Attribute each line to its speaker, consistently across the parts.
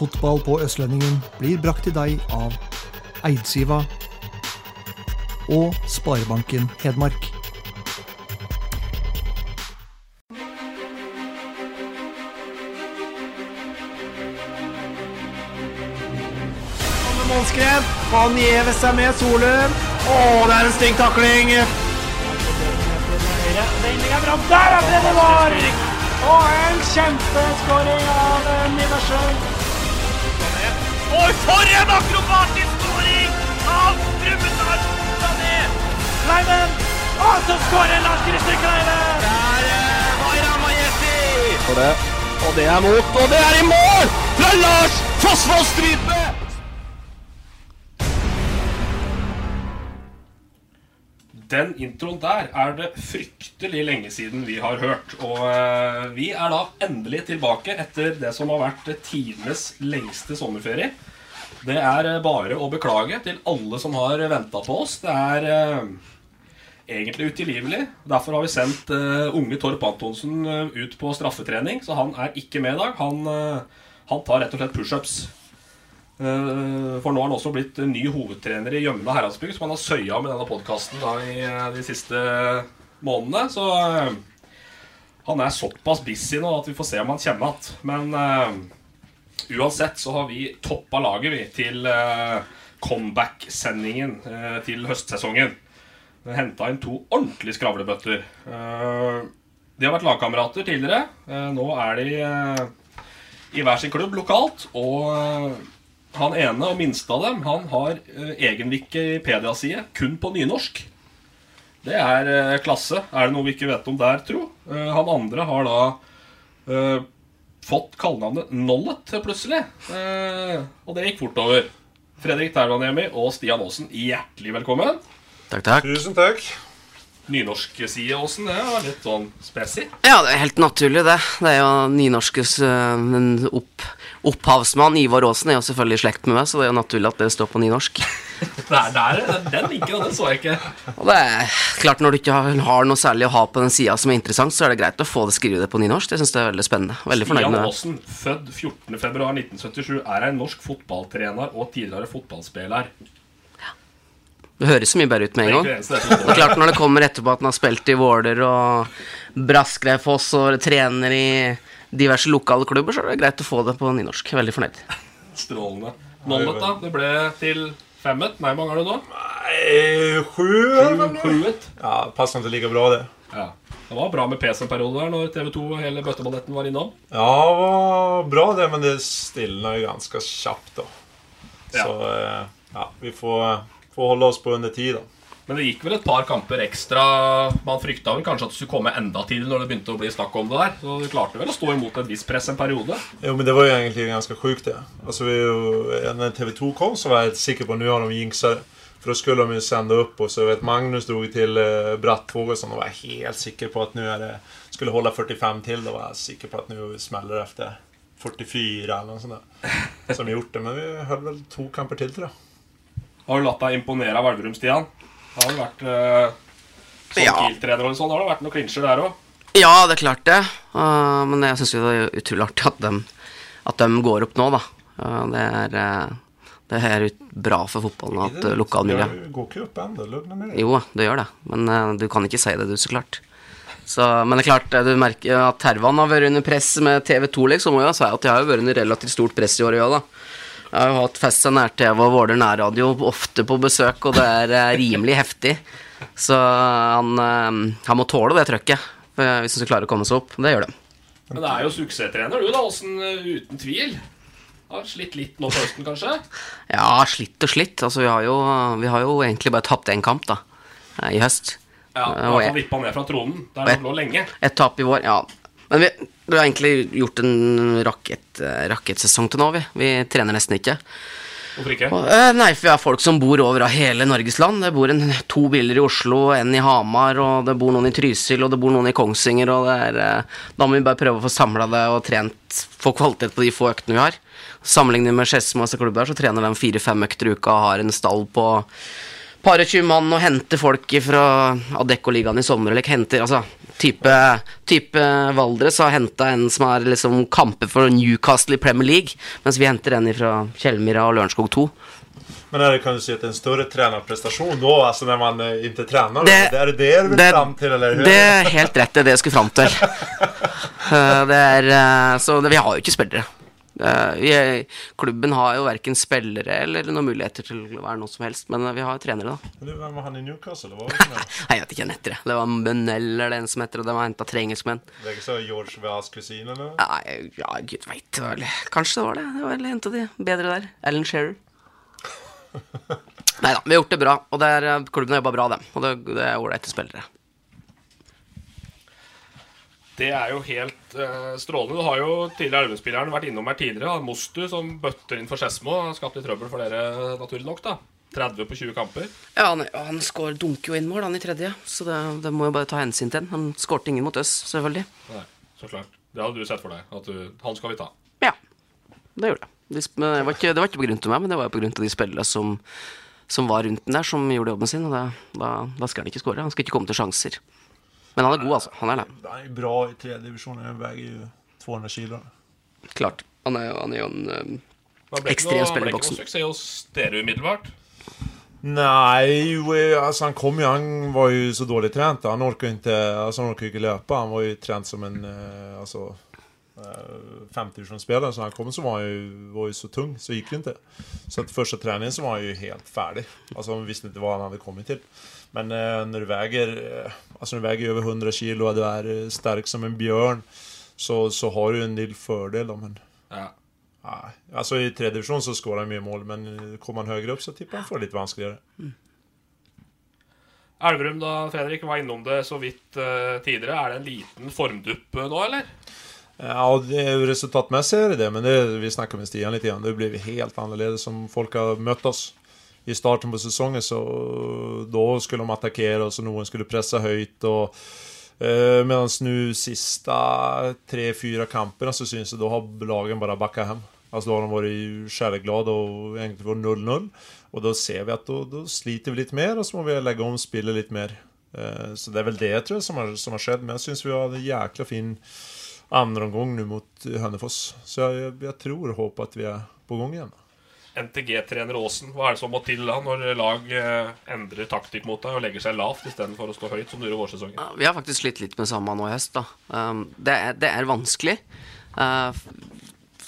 Speaker 1: Fotball på Østlendingen blir brakt til deg av Eidsiva og Sparebanken Hedmark.
Speaker 2: Målskred. Han gjever seg med Solum. Å, det er en stygg takling. Der er Breddevar! Og en kjempeskåring av Niversjø. Oi, for en akrobatisk skåring av Brumunddal Sané! Kleiven! Og så skårer Lars Christer Kleiven! Der er Vaira Majesti! For det. Og det er mot, og det er i mål! Fra Lars Fossvoll Strype!
Speaker 3: Den introen der er det fryktelig lenge siden vi har hørt. Og eh, vi er da endelig tilbake etter det som har vært tidenes lengste sommerferie. Det er eh, bare å beklage til alle som har venta på oss. Det er eh, egentlig utilgivelig. Derfor har vi sendt unge Torp Antonsen ut på straffetrening, så han er ikke med i dag. Han, han tar rett og slett pushups. Eh, For nå har han også blitt ny hovedtrener i Gjømna Heradsbygd, som han har søya med denne podkasten eh, de siste månedene. Så eh, han er såpass busy nå at vi får se om han kommer igjen. Men uh, uansett så har vi toppa laget, vi, til uh, comeback-sendingen uh, til høstsesongen. Henta inn to ordentlige skravlebøtter. De har vært lagkamerater tidligere. Nå er de i hver sin klubb lokalt. Og han ene og minste av dem Han har uh, egen Wikipedia-side kun på nynorsk. Det er uh, klasse. Er det noe vi ikke vet om der, tro? Uh, han andre har da eh, fått kallenavnet Nollet plutselig. Eh, og det gikk fort over. Fredrik Tervaniemi og Stian Aasen, hjertelig velkommen.
Speaker 4: Takk, takk.
Speaker 5: Tusen takk.
Speaker 3: Nynorskside, Aasen, det var litt sånn spesi.
Speaker 4: Ja, det er helt naturlig, det. Det er jo nynorskes uh, opp, opphavsmann Ivar Aasen er jo selvfølgelig i slekt med meg, så det er jo naturlig at det står på nynorsk.
Speaker 3: Der, der, den linken, den så jeg ikke.
Speaker 4: Og det er klart, når du ikke har, noe særlig å ha på den sida som er interessant, så er det greit å få det skrevet på nynorsk. Det syns jeg er veldig spennende. Veldig
Speaker 3: Stian. Aasen, født 14.2.1977, er en norsk fotballtrener og tidligere fotballspiller.
Speaker 4: Det høres så mye bedre ut med en gang.
Speaker 3: Det er jeg
Speaker 4: klart Når det kommer etterpå at han har spilt i Våler og Braskreifoss og trener i diverse lokale klubber, så er det greit å få det på nynorsk. Veldig fornøyd.
Speaker 3: Strålende. Nonnet, da? Det ble til femmet. Nei, hvor mange er det nå?
Speaker 5: Nei, sju
Speaker 3: Sjuet.
Speaker 5: Ja, passer ikke like bra, det.
Speaker 3: Ja. Det var bra med PC en periode der, når TV2 og hele bøtteballetten var innom.
Speaker 5: Ja, det var bra det, men det stilna jo ganske kjapt, da.
Speaker 3: Ja.
Speaker 5: Så eh, ja, vi får, får holde oss på under tid, da.
Speaker 3: Men det gikk vel et par kamper ekstra. Man frykta vel kanskje at det skulle komme enda tidligere når det begynte å bli snakk om det der. Så du klarte vel å stå imot et visst press en periode.
Speaker 5: Jo, men det var jo egentlig ganske sjukt, det. Altså, vi, jo- når TV2 kom så var jeg sikker på at nå har de jinxa det. For da skulle de jo sende opp, og så vet Magnus drog till og sånn, og var helt sikker på at nå skulle holde 45 til. Da var jeg sikker på at nå smeller det efter 44 eller noe sånt Der. Som vi gjort det, men vi holdt vel to kamper til, tror jeg.
Speaker 3: Har du latt deg imponere av Elverum, Stian? Det har jo vært uh, som
Speaker 4: Ja.
Speaker 3: Kiel-trener og sånn. Har det vært noen klinsjer der òg?
Speaker 4: Ja, det er klart det. Uh, men jeg syns jo det er utrolig artig at de, at de går opp nå, da. Uh, det er, uh, det er bra for fotballen at lokalmiljøet
Speaker 5: Det går ikke opp lugna ner.
Speaker 4: Jo, det gjør det. Men uh, du kan ikke si det, du, så klart. Så, men det er klart, du merker at Tervan har vært under press med TV2, liksom. Og jeg si at de har jo vært under relativt stort press i år, ja, da. Jeg har jo hatt Fest og nær-TV og Våler nærradio ofte på besøk, og det er uh, rimelig heftig. Så han, uh, han må tåle det trøkket uh, hvis han skal klare å komme seg opp. Det gjør det.
Speaker 3: Men det er jo suksesstrener, du, da. Åssen, eh, uten tvil. Har slitt litt nå på høsten, kanskje?
Speaker 4: Ja, slitt og slitt. Altså, vi har jo, vi har jo egentlig bare tapt én kamp, da, eh, i høst.
Speaker 3: Ja,
Speaker 4: du
Speaker 3: har vippa ned fra tronen. Der
Speaker 4: jeg-
Speaker 3: lå lenge.
Speaker 4: Et tap i vår, ja. Men vi, vi har egentlig gjort en rakett, eh, rakettsesong til nå, vi. Vi trener nesten ikke.
Speaker 3: Hvorfor ikke?
Speaker 4: Og, eh, nei, for vi har folk som bor over av hele Norges land. Det bor en, to biler i Oslo, en i Hamar, og det bor noen i Trysil, og det bor noen i Kongsvinger, og det er eh, Da må vi bare prøve å få samla det og trent, få kvalitet på de få øktene vi har. Sammenlignet med Skedsmo og klubber, så trener de fire-fem økter i uka og har en stall på par og tjue mann og hente folk fra Adeccoligaen i sommer, eller henter altså type, type Valdres har henta en som har liksom kamper for Newcastle i Premier League, mens vi henter en fra Kjellmyra og Lørenskog 2.
Speaker 5: Men är det, kan du si att en større trenerprestasjon da, altså når man ikke trener?
Speaker 4: Det-
Speaker 5: Det, er det det du
Speaker 4: vil
Speaker 5: fram til, eller hur?
Speaker 4: Det er helt rett, det er det jeg skulle fram til. Eh, Det er, eh, så det, vi har jo ikke spillere. Vi, klubben har jo verken spillere eller noen muligheter til å være noe som helst, men eh, vi har trenere, da.
Speaker 5: Men du, var han i Newcastle? Var det?
Speaker 4: Nei, jeg vet ikke han heter. det. Det var Munell eller en som heter det. De har henta tre engelskmenn.
Speaker 5: Det är så George Vas kusin eller?
Speaker 4: Nei, ja, gud veit. Kanskje det var det. Det var vel en av de bedre der. Alan Shearer. Nei da, vi har gjort det bra. Og det er, klubben har jobba bra, dem. Og det, det er ålreite spillere.
Speaker 3: Det er jo helt uh, strålende. Du har jo tidligere Elverum-spilleren vært innom her tidligere. Mostu som bøtter inn for Skedsmo. Skapt litt trøbbel for dere, naturlig nok. da 30 på 20 kamper.
Speaker 4: Ja, han, han skår, dunker jo inn mål, han i tredje. Så det, det må jo bare ta hensyn til han. Skårte ingen mot oss, selvfølgelig.
Speaker 3: Nei, så klart. Det hadde du sett for deg. At du, han skal vi ta.
Speaker 4: Ja, det gjorde jeg. De, men det, var ikke, det var ikke på grunn av meg, men det var på grunn av de spillerne som, som var rundt den der, som gjorde jobben sin. Og da, da, da skal han ikke skåre. Han skal ikke komme til sjanser. Men han er god, altså. Han er det.
Speaker 5: Han er bra i tredje divisionen. Han veier jo 200 kilo.
Speaker 4: Klart. Han er, jo- han er jo en um,
Speaker 3: Det ikke
Speaker 4: Ekstrem spiller i
Speaker 3: ble ikke
Speaker 4: boksen.
Speaker 3: noe suksess hos dere umiddelbart.
Speaker 5: Nei, altså han kom jo han var jo så dårlig trent. Han orka ikke, altså, alltså han orkar ju inte. Han var jo trent som en, eh, eh, 50-spelare. Så när han kom så var han ju, var ju så tung, så gick det inte. Så att första träningen så var han ju helt färdig. Alltså han visste inte vad han hade kommit till. Men eh, när du väger, eh, alltså när du väger över 100 kilo och du är eh, stark som en björn. Så, så har du en del fördel då, men...
Speaker 3: Ja.
Speaker 5: Nej, alltså i tredje division så skårar han mye mål, men eh, kommer han högre upp så tippar han får det lite vanskeligere.
Speaker 3: Elverum, da, Fredrik, var innom det så vidt uh, tidligere. Er det en liten formdupp eh, nå, eller?
Speaker 5: Ja, resultatmessig är det det, men det, vi snackade med Stian litt. Igjen. Det blev helt annerledes som folk har mött oss. I starten på sesongen så da skulle de attakkere, og så noen skulle pressa høyt. og eh, Medan nu sista tre, fyra kampene så syns det da har lagen bare bakka hem. Altså Da har de vært kärleksglada og egentlig var 0-0. Og da ser vi at da sliter vi litt mer og så må vi legge om spillet litt mer. Eh, så det er vel det tror jeg som har, skett. Men jeg syns vi har en jækla fin andra omgång nu mot Hønefoss Så jag, jag, tror och hoppas att vi är på gång igen.
Speaker 3: NTG-trener Aasen, hva er det som må til da når lag eh, endrer taktikk mot deg og legger seg lavt istedenfor å stå høyt, som du gjorde vårsesongen?
Speaker 4: Ja, Vi har faktisk slitt litt med samme nå i høst. da um, det, er, det er vanskelig. Uh,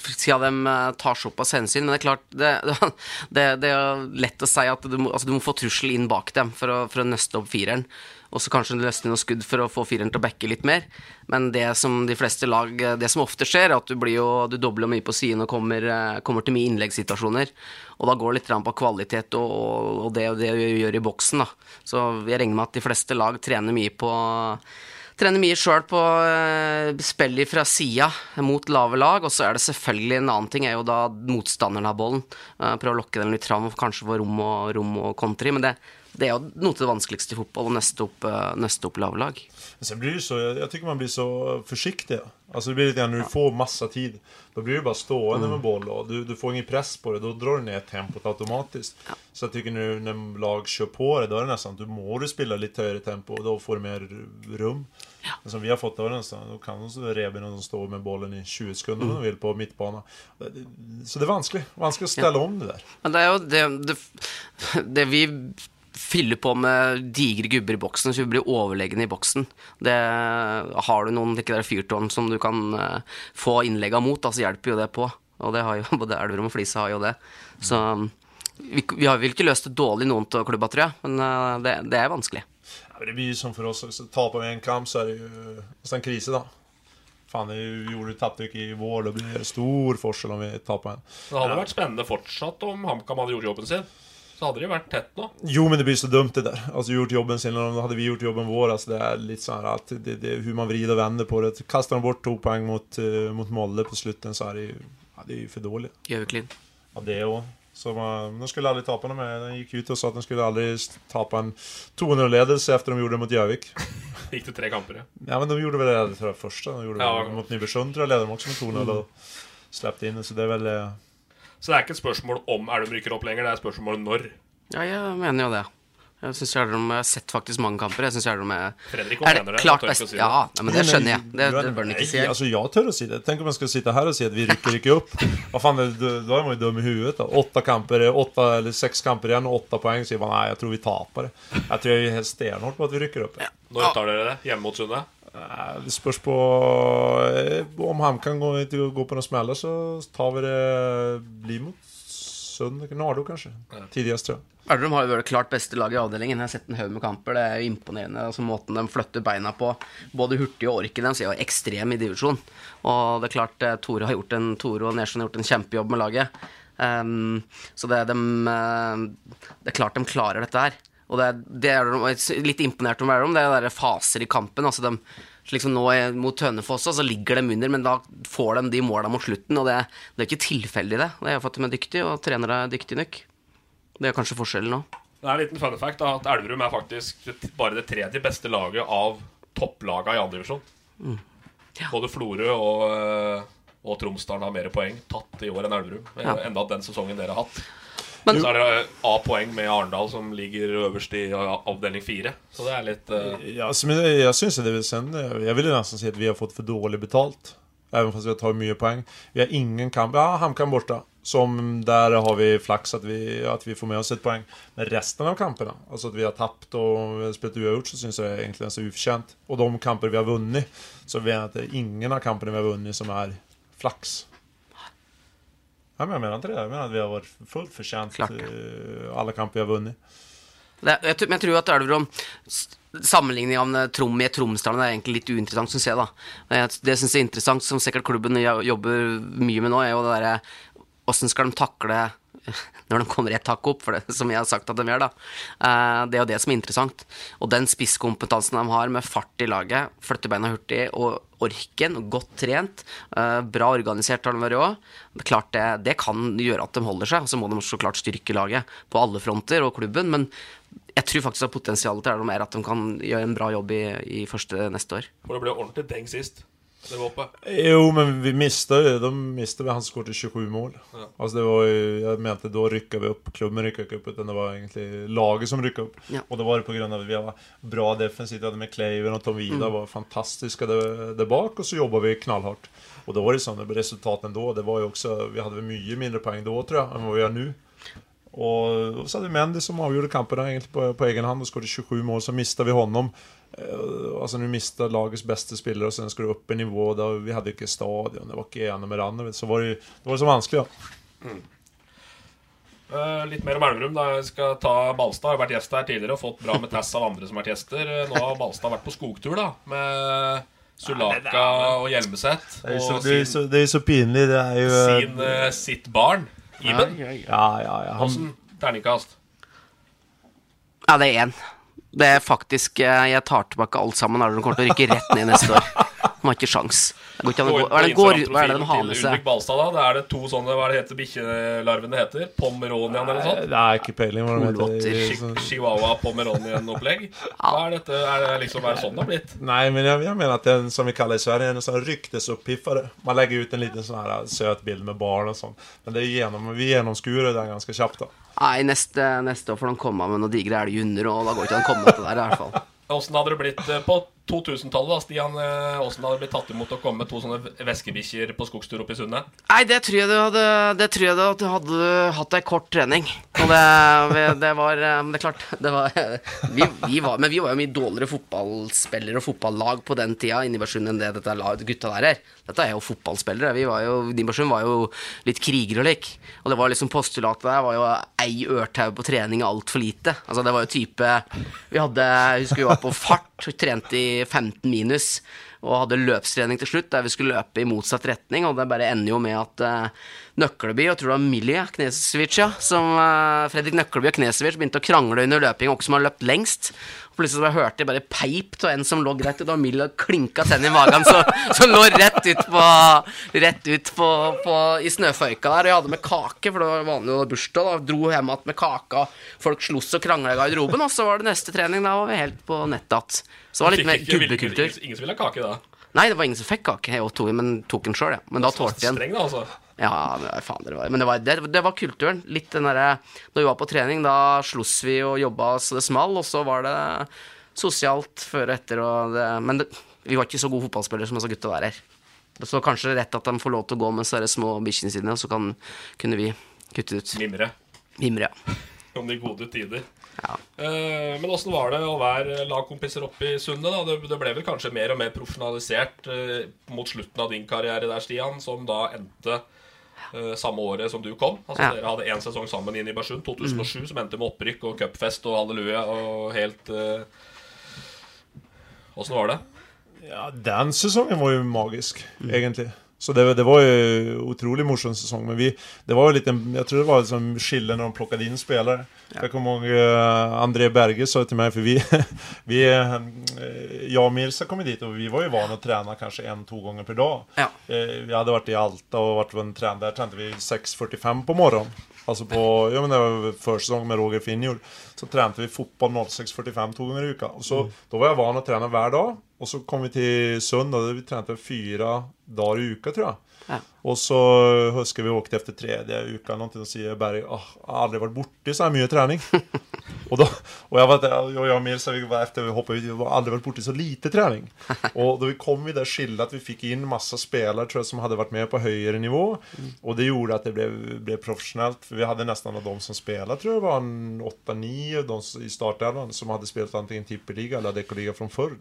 Speaker 4: siden de uh, tar såpass hensyn. Men det er klart, det, det, det er lett å si at du må, altså, du må få trussel inn bak dem for å, for å nøste opp fireren. Og så kanskje løsne noen skudd for å få fireren til å backe litt mer. Men det som de fleste lag Det som ofte skjer, er at du, blir jo, du dobler mye på siden og kommer, eh, kommer til mye innleggssituasjoner. Og da går det litt på kvalitet og, og, og det, du vi gjør i boksen. da Så jeg regner med at de fleste lag trener mye på Trener mye sjøl på uh, spillet fra sida mot lave lag. Og så er det selvfølgelig en annen ting, er jo da motstanderen av bollen. Uh, prøve å lokke den litt fram og kanskje få rom og, rom og kontri. Men det, det er jo noe til det vanskeligste i fotball, å nøste opp, nøste opp lavlag.
Speaker 5: Men sen blir det så, jag, jag tycker man blir så forsiktig. Altså det blir litt når du får masse tid. da blir du bare stående med boll og du, du får ingen press på det. Da drar du ner tempot Ja. Så jeg tycker når, når lag kjører på det, da er det nesten att du må du spille litt høyere tempo og da får du mer rum. Men som vi har fått, det da då kan Rebin och stå med bollen i 20 sekunder mm. de vil på midtbanen. Så det er vanskelig. Vanskelig å stelle ja. om det der.
Speaker 4: Men det er jo det, det, det vi fyller på med digre gubber i boksen, så vi blir overlegne i boksen. Det, har du noen like der fyrtårn som du kan uh, få innlegga mot, da, så hjelper jo det på. Og det har jo både Elverum og Flisa har jo det. Så vi, vi har vel ikke løst det dårlig noen av klubba, tror jeg, men uh, det, det er vanskelig.
Speaker 5: Ja, men det blir som for oss Taper vi en kamp så er det jo en krise, da. Faen, vi gjorde ett tapptryck i vår, det blir stor forskjell om vi taper en.
Speaker 3: Det hadde vært spennende fortsatt om HamKam hadde gjort jobben sin. Så hadde de vært tett nå.
Speaker 5: Jo, men det blir så dumt det der. Altså, gjort jobben sin, hadde vi gjort jobben vår, altså, det er litt sånn at det, det, hvor man vrider og vender på det. Kaster de bort to poeng mot, uh, mot Molde på slutten så er det jo, ja, det er jo for dårlig.
Speaker 4: Gjøviklin.
Speaker 5: Ja, det òg. Så man, de skulle aldri tape noe mer. De gikk ut og sa at de skulle aldri tape en 200-ledelse etter de gjorde det mot Gjøvik.
Speaker 3: Gikk det tre kamper, ja.
Speaker 5: Ja, men de gjorde vel det tror jeg, første. De gjorde
Speaker 3: Ja.
Speaker 5: det mot Nybergsund, tror jeg. Leder de også med 2-0 og slapp inn. Så det er vel eh,
Speaker 3: Så det er ikke et spørsmål om Elverum rykker opp lenger, det er et spørsmål når.
Speaker 4: Ja, jeg mener jo det. Jeg synes Gjerdrum Jeg har sett faktisk mange kamper. Jeg synes jeg er
Speaker 3: Fredrik
Speaker 4: Er det klart best?
Speaker 3: si det.
Speaker 4: Ja, nei, men det skjønner jeg. Det, det bør han ikke si.
Speaker 5: Nei, altså, jeg tør å si det. Tenk om jeg skal sitte her og si at vi rykker ikke opp. Hva faen, det- Da er man jo dum i huet. da. Åtte kamper, åtte eller seks kamper igjen åtte poeng. Sier man nei, jeg tror vi taper det. Jeg tror jeg er helt stenhård på at vi rykker opp.
Speaker 3: Når tar dere det? Hjemme mot Sundet?
Speaker 5: Det spørs på eh, Om HamKam går, ikke går på noen smeller, så tar vi det Blir mot Sund Nardo, kanskje. Tidligst, tror jeg.
Speaker 4: Elverum har jo vært det klart beste laget i avdelingen. Jeg har sett en haug med kamper. Det er jo imponerende. Altså, måten de flytter beina på, både hurtig og orken deres, er jo ekstrem i divisjon. Og det er klart eh, Tore har gjort en Tore og Nesjøen har gjort en kjempejobb med laget. Um, så det, er dem, eh, det er klart de klarer dette her. Og det, det er de er litt imponert om Elverum. Det er der faser i kampen. Altså de, slik som nå er mot Hønefoss, så ligger de under, men da får de de måla mot slutten. Og det, det er ikke tilfeldig, det. Det er for at de er dyktige, og trenere er dyktige nok. Det er kanskje forskjellen nå.
Speaker 3: Det er en liten fun fact da, at Elverum er faktisk bare det tredje beste laget av topplaga i andredivisjon.
Speaker 4: Mm. Ja.
Speaker 3: Både Florø og, øh, og Tromsdalen har mer poeng tatt i år enn Elverum.
Speaker 4: Ja.
Speaker 3: Enda den sesongen dere har hatt.
Speaker 4: Men-
Speaker 3: så er det øh, A-poeng med Arendal, som ligger øverst i avdeling fire. Så det er litt uh...
Speaker 5: Ja, men jag syns det vil sende Jeg vil nesten si at vi har fått for dårlig betalt. Även om vi har tagit mye poeng. Vi har ingen kamp, ja HamKam borte. Som der har vi flaks at vi, at vi får med oss et poeng. Men resten av kampene, altså at vi har tapt og spilt uavgjort, så syns jeg egentlig er egentligen så ufortjent. Og de kamper vi har vunnet, så vet jeg at det er ingen av kampene vi har vunnet, som er flax. Ja, men jag menar inte det. Jag menar att vi har varit fullt förtjänt
Speaker 4: Klart.
Speaker 5: eh, alla kamper vi har vunnit.
Speaker 4: Det, jeg, tror- men jeg tror at Elverum Sammenligningen med Trom med Tromsdalen er egentlig litt uinteressant, syns jeg. da Det syns jeg er interessant, som sikkert klubben jobber mye med nå, er jo det derre Åssen skal de takle når de kommer ett hakk opp, for det, som jeg har sagt at de gjør, da. Eh, Det er jo det som er interessant. Og den spisskompetansen de har med fart i laget, flytte beina hurtig og orken, godt trent, eh, bra organisert har de vært òg. Klart det, det kan gjøre at de holder seg, og så må de så klart styrke laget på alle fronter og klubben, men jeg tror faktisk at potensialet til Elverum er at de kan gjøre en bra jobb i, i første neste år.
Speaker 3: For det ble ordentlig deng sist. Det oppe.
Speaker 5: Jo, men vi mista jo De mistade han skåret 27 mål.
Speaker 3: Ja.
Speaker 5: Altså, det var jo Jeg mente da rykka vi opp. klubben rykka ikke opp, utan det var egentlig laget som rykka opp.
Speaker 4: Ja.
Speaker 5: Og det var det på grund av vi var bra defensivt, vi hade med Kleiven och Tom Vida var fantastiske der, där bak og så jobba vi knallhardt. Og da var det sånn det resultatet da. det var jo også vi hadde mye mindre poeng da, tror jeg, enn hva vi har nå og så hadde vi Mendy som avgjorde kampen egentlig på, på egen hand og skåret 27 mål, så mista vi honom. Eh, Når du miste lagets beste spillere Og så skulle opp en nivå der vi hadde ikke stadion, det var ikke ene med andre. andra. Så var det, det var så vanskelig, Ja.
Speaker 3: Eh, litt mer om Elverum. da Jeg skal ta Balstad har vært gjest her tidligere og fått bra med tass av andre som har vært gjester. Eh, Nå har Balstad vært på skogtur da med Sulaka og Hjelmeset.
Speaker 5: Det är, så, det, är så, det är så pinlig. det er jo
Speaker 3: sin, uh, sitt barn, Iben.
Speaker 5: Ja, ja, ja. Han,
Speaker 3: Åssen terningkast?
Speaker 4: Ja, det er én. Det er faktisk eh, Jeg tar tilbake alt sammen. Elverum kommer til å rykke rett ned neste år. De har ikke sjans. Går ikke an å
Speaker 3: Gå
Speaker 4: Hva er det, går, hva er det de har med seg?
Speaker 3: Balstad, da. Det er det to sånne Hva er det heter bikkjelarvene heter? Pomeronian eller noe sånt?
Speaker 5: det er ikke peiling hva det heter. Det
Speaker 3: Chihuahua Pomeronian-opplegg? Hva er dette? Er det liksom er det sånn det har blitt?
Speaker 5: Nei, men jeg jag menar att den som vi kaller i Sverige, en sånn här. Man legger ut en liten sånn her søt bild med barn og sånn. Men det er gjennom, vi gjennomskuer det ganske kjapt, da.
Speaker 4: Nei, neste, neste år får de komme med noen digre elghunder, og da går ikke an å komme til det der, i hvert fall.
Speaker 3: Åssen hadde det blitt eh, på 2000-tallet, da, Stian? eh, Åssen hadde blitt tatt imot å komme med to sånne veskebikkjer på skogstur oppe i Sundet?
Speaker 4: Nei, det tror jeg du hadde Det tror jeg du hadde, hadde hatt ei kort trening. Og det, det var eh, det er klart, det var, vi, vi var Men vi var jo mye dårligere fotballspillere og fotballag på den tida i Nibersund enn det dette gutta der er. Dette er jo fotballspillere. Vi var jo, Nibersund var jo litt kriger og lik. Og det var liksom postulatet der var jo ei ørtau på trening er altfor lite. Altså det var jo type Vi hadde husker vi var på fart, trente i 15 minus og hadde løpstrening til slutt der vi skulle løpe i motsatt retning, og det bare ender jo med at eh, Nøkleby og tror det var Milje Knesevic, ja. Som uh, Fredrik Nøkleby og Knesevic begynte å krangle under løping, og som har løpt lengst. Og plutselig så hørte jeg bare peip av en som lå rett ut, og Milje klinka tennene i magen, så, så lå rett ut på Rett ut på, på i snøføyka der. Og jeg hadde med kake, for det var vanlig å bursdag. da Dro hjem igjen med kake, folk sloss og krangla i garderoben. Og så var det neste trening, da var vi helt på nettet igjen. Så det var litt mer gubbekultur.
Speaker 3: Ingen, ingen som ville ha kake da?
Speaker 4: Nei, det var ingen som fikk kake, jeg tok, men tok den sjøl, ja. Men da tålte jeg den.
Speaker 3: Altså.
Speaker 4: Ja, men faen, det var, men det var, det, det var kulturen. Litt den derre Når vi var på trening, da sloss vi og jobba så det small, og så var det sosialt før og etter og det Men det, vi var ikke så gode fotballspillere som disse gutta der her. Så kanskje rett at de får lov til å gå med disse små bikkjene sine, og så kan, kunne vi kutte ut.
Speaker 3: Mimre.
Speaker 4: Mimre, ja.
Speaker 3: Om de gode tider.
Speaker 4: Ja.
Speaker 3: Uh, men åssen var det å være lagkompiser oppe i Sundet? Det, det ble vel kanskje mer og mer profesjonalisert uh, mot slutten av din karriere der, Stian, som da endte eh, samme året som du kom. Altså
Speaker 4: Ja. Mm.
Speaker 3: Dere hadde én sesong sammen inn i Bersund, 2007, som endte med opprykk og cupfest og halleluja og helt Åssen uh... var det?
Speaker 5: Ja, den sesongen var jo magisk, egentlig. Så det, det var ju otroligt morsom säsong. Men vi, det var ju lite, jag tror det var som skille när de plockade in spelare. Jag kommer ihåg uh, André Berge sa till mig, för vi, vi uh, jag och Mirsa kom dit och vi var ju vana att träna kanske en, två gånger per dag.
Speaker 4: Ja.
Speaker 5: Uh, Vi hade varit i Alta och varit en trän där tränade vi 6.45 på morgonen. Alltså på, ja men det var försäsong med Roger Finjord. Så tränade vi fotboll 06.45 två gånger i veckan. Och så, då var jag van att träna hver dag. Och så kom vi til da hade vi trente fyra dager i uka tror jeg.
Speaker 4: Ja.
Speaker 5: Og så husker vi åkte etter tredje uka någonting og sier Berg, at jeg har aldri vært borta så mye trening. og, da, og jeg vet, og jeg og Mils, vi var efter vi har aldri vært borti så lite trening. og da vi kom vi der skillet, at vi fikk inn masse spillere tror jeg, som hadde vært med på høyere nivå. og det gjorde at det ble, ble professionellt. For vi hadde nesten av de som spilte, tror jeg var en 8-9 de i startelvan som hadde spilt antingen tippeliga eller dekoliga från förr.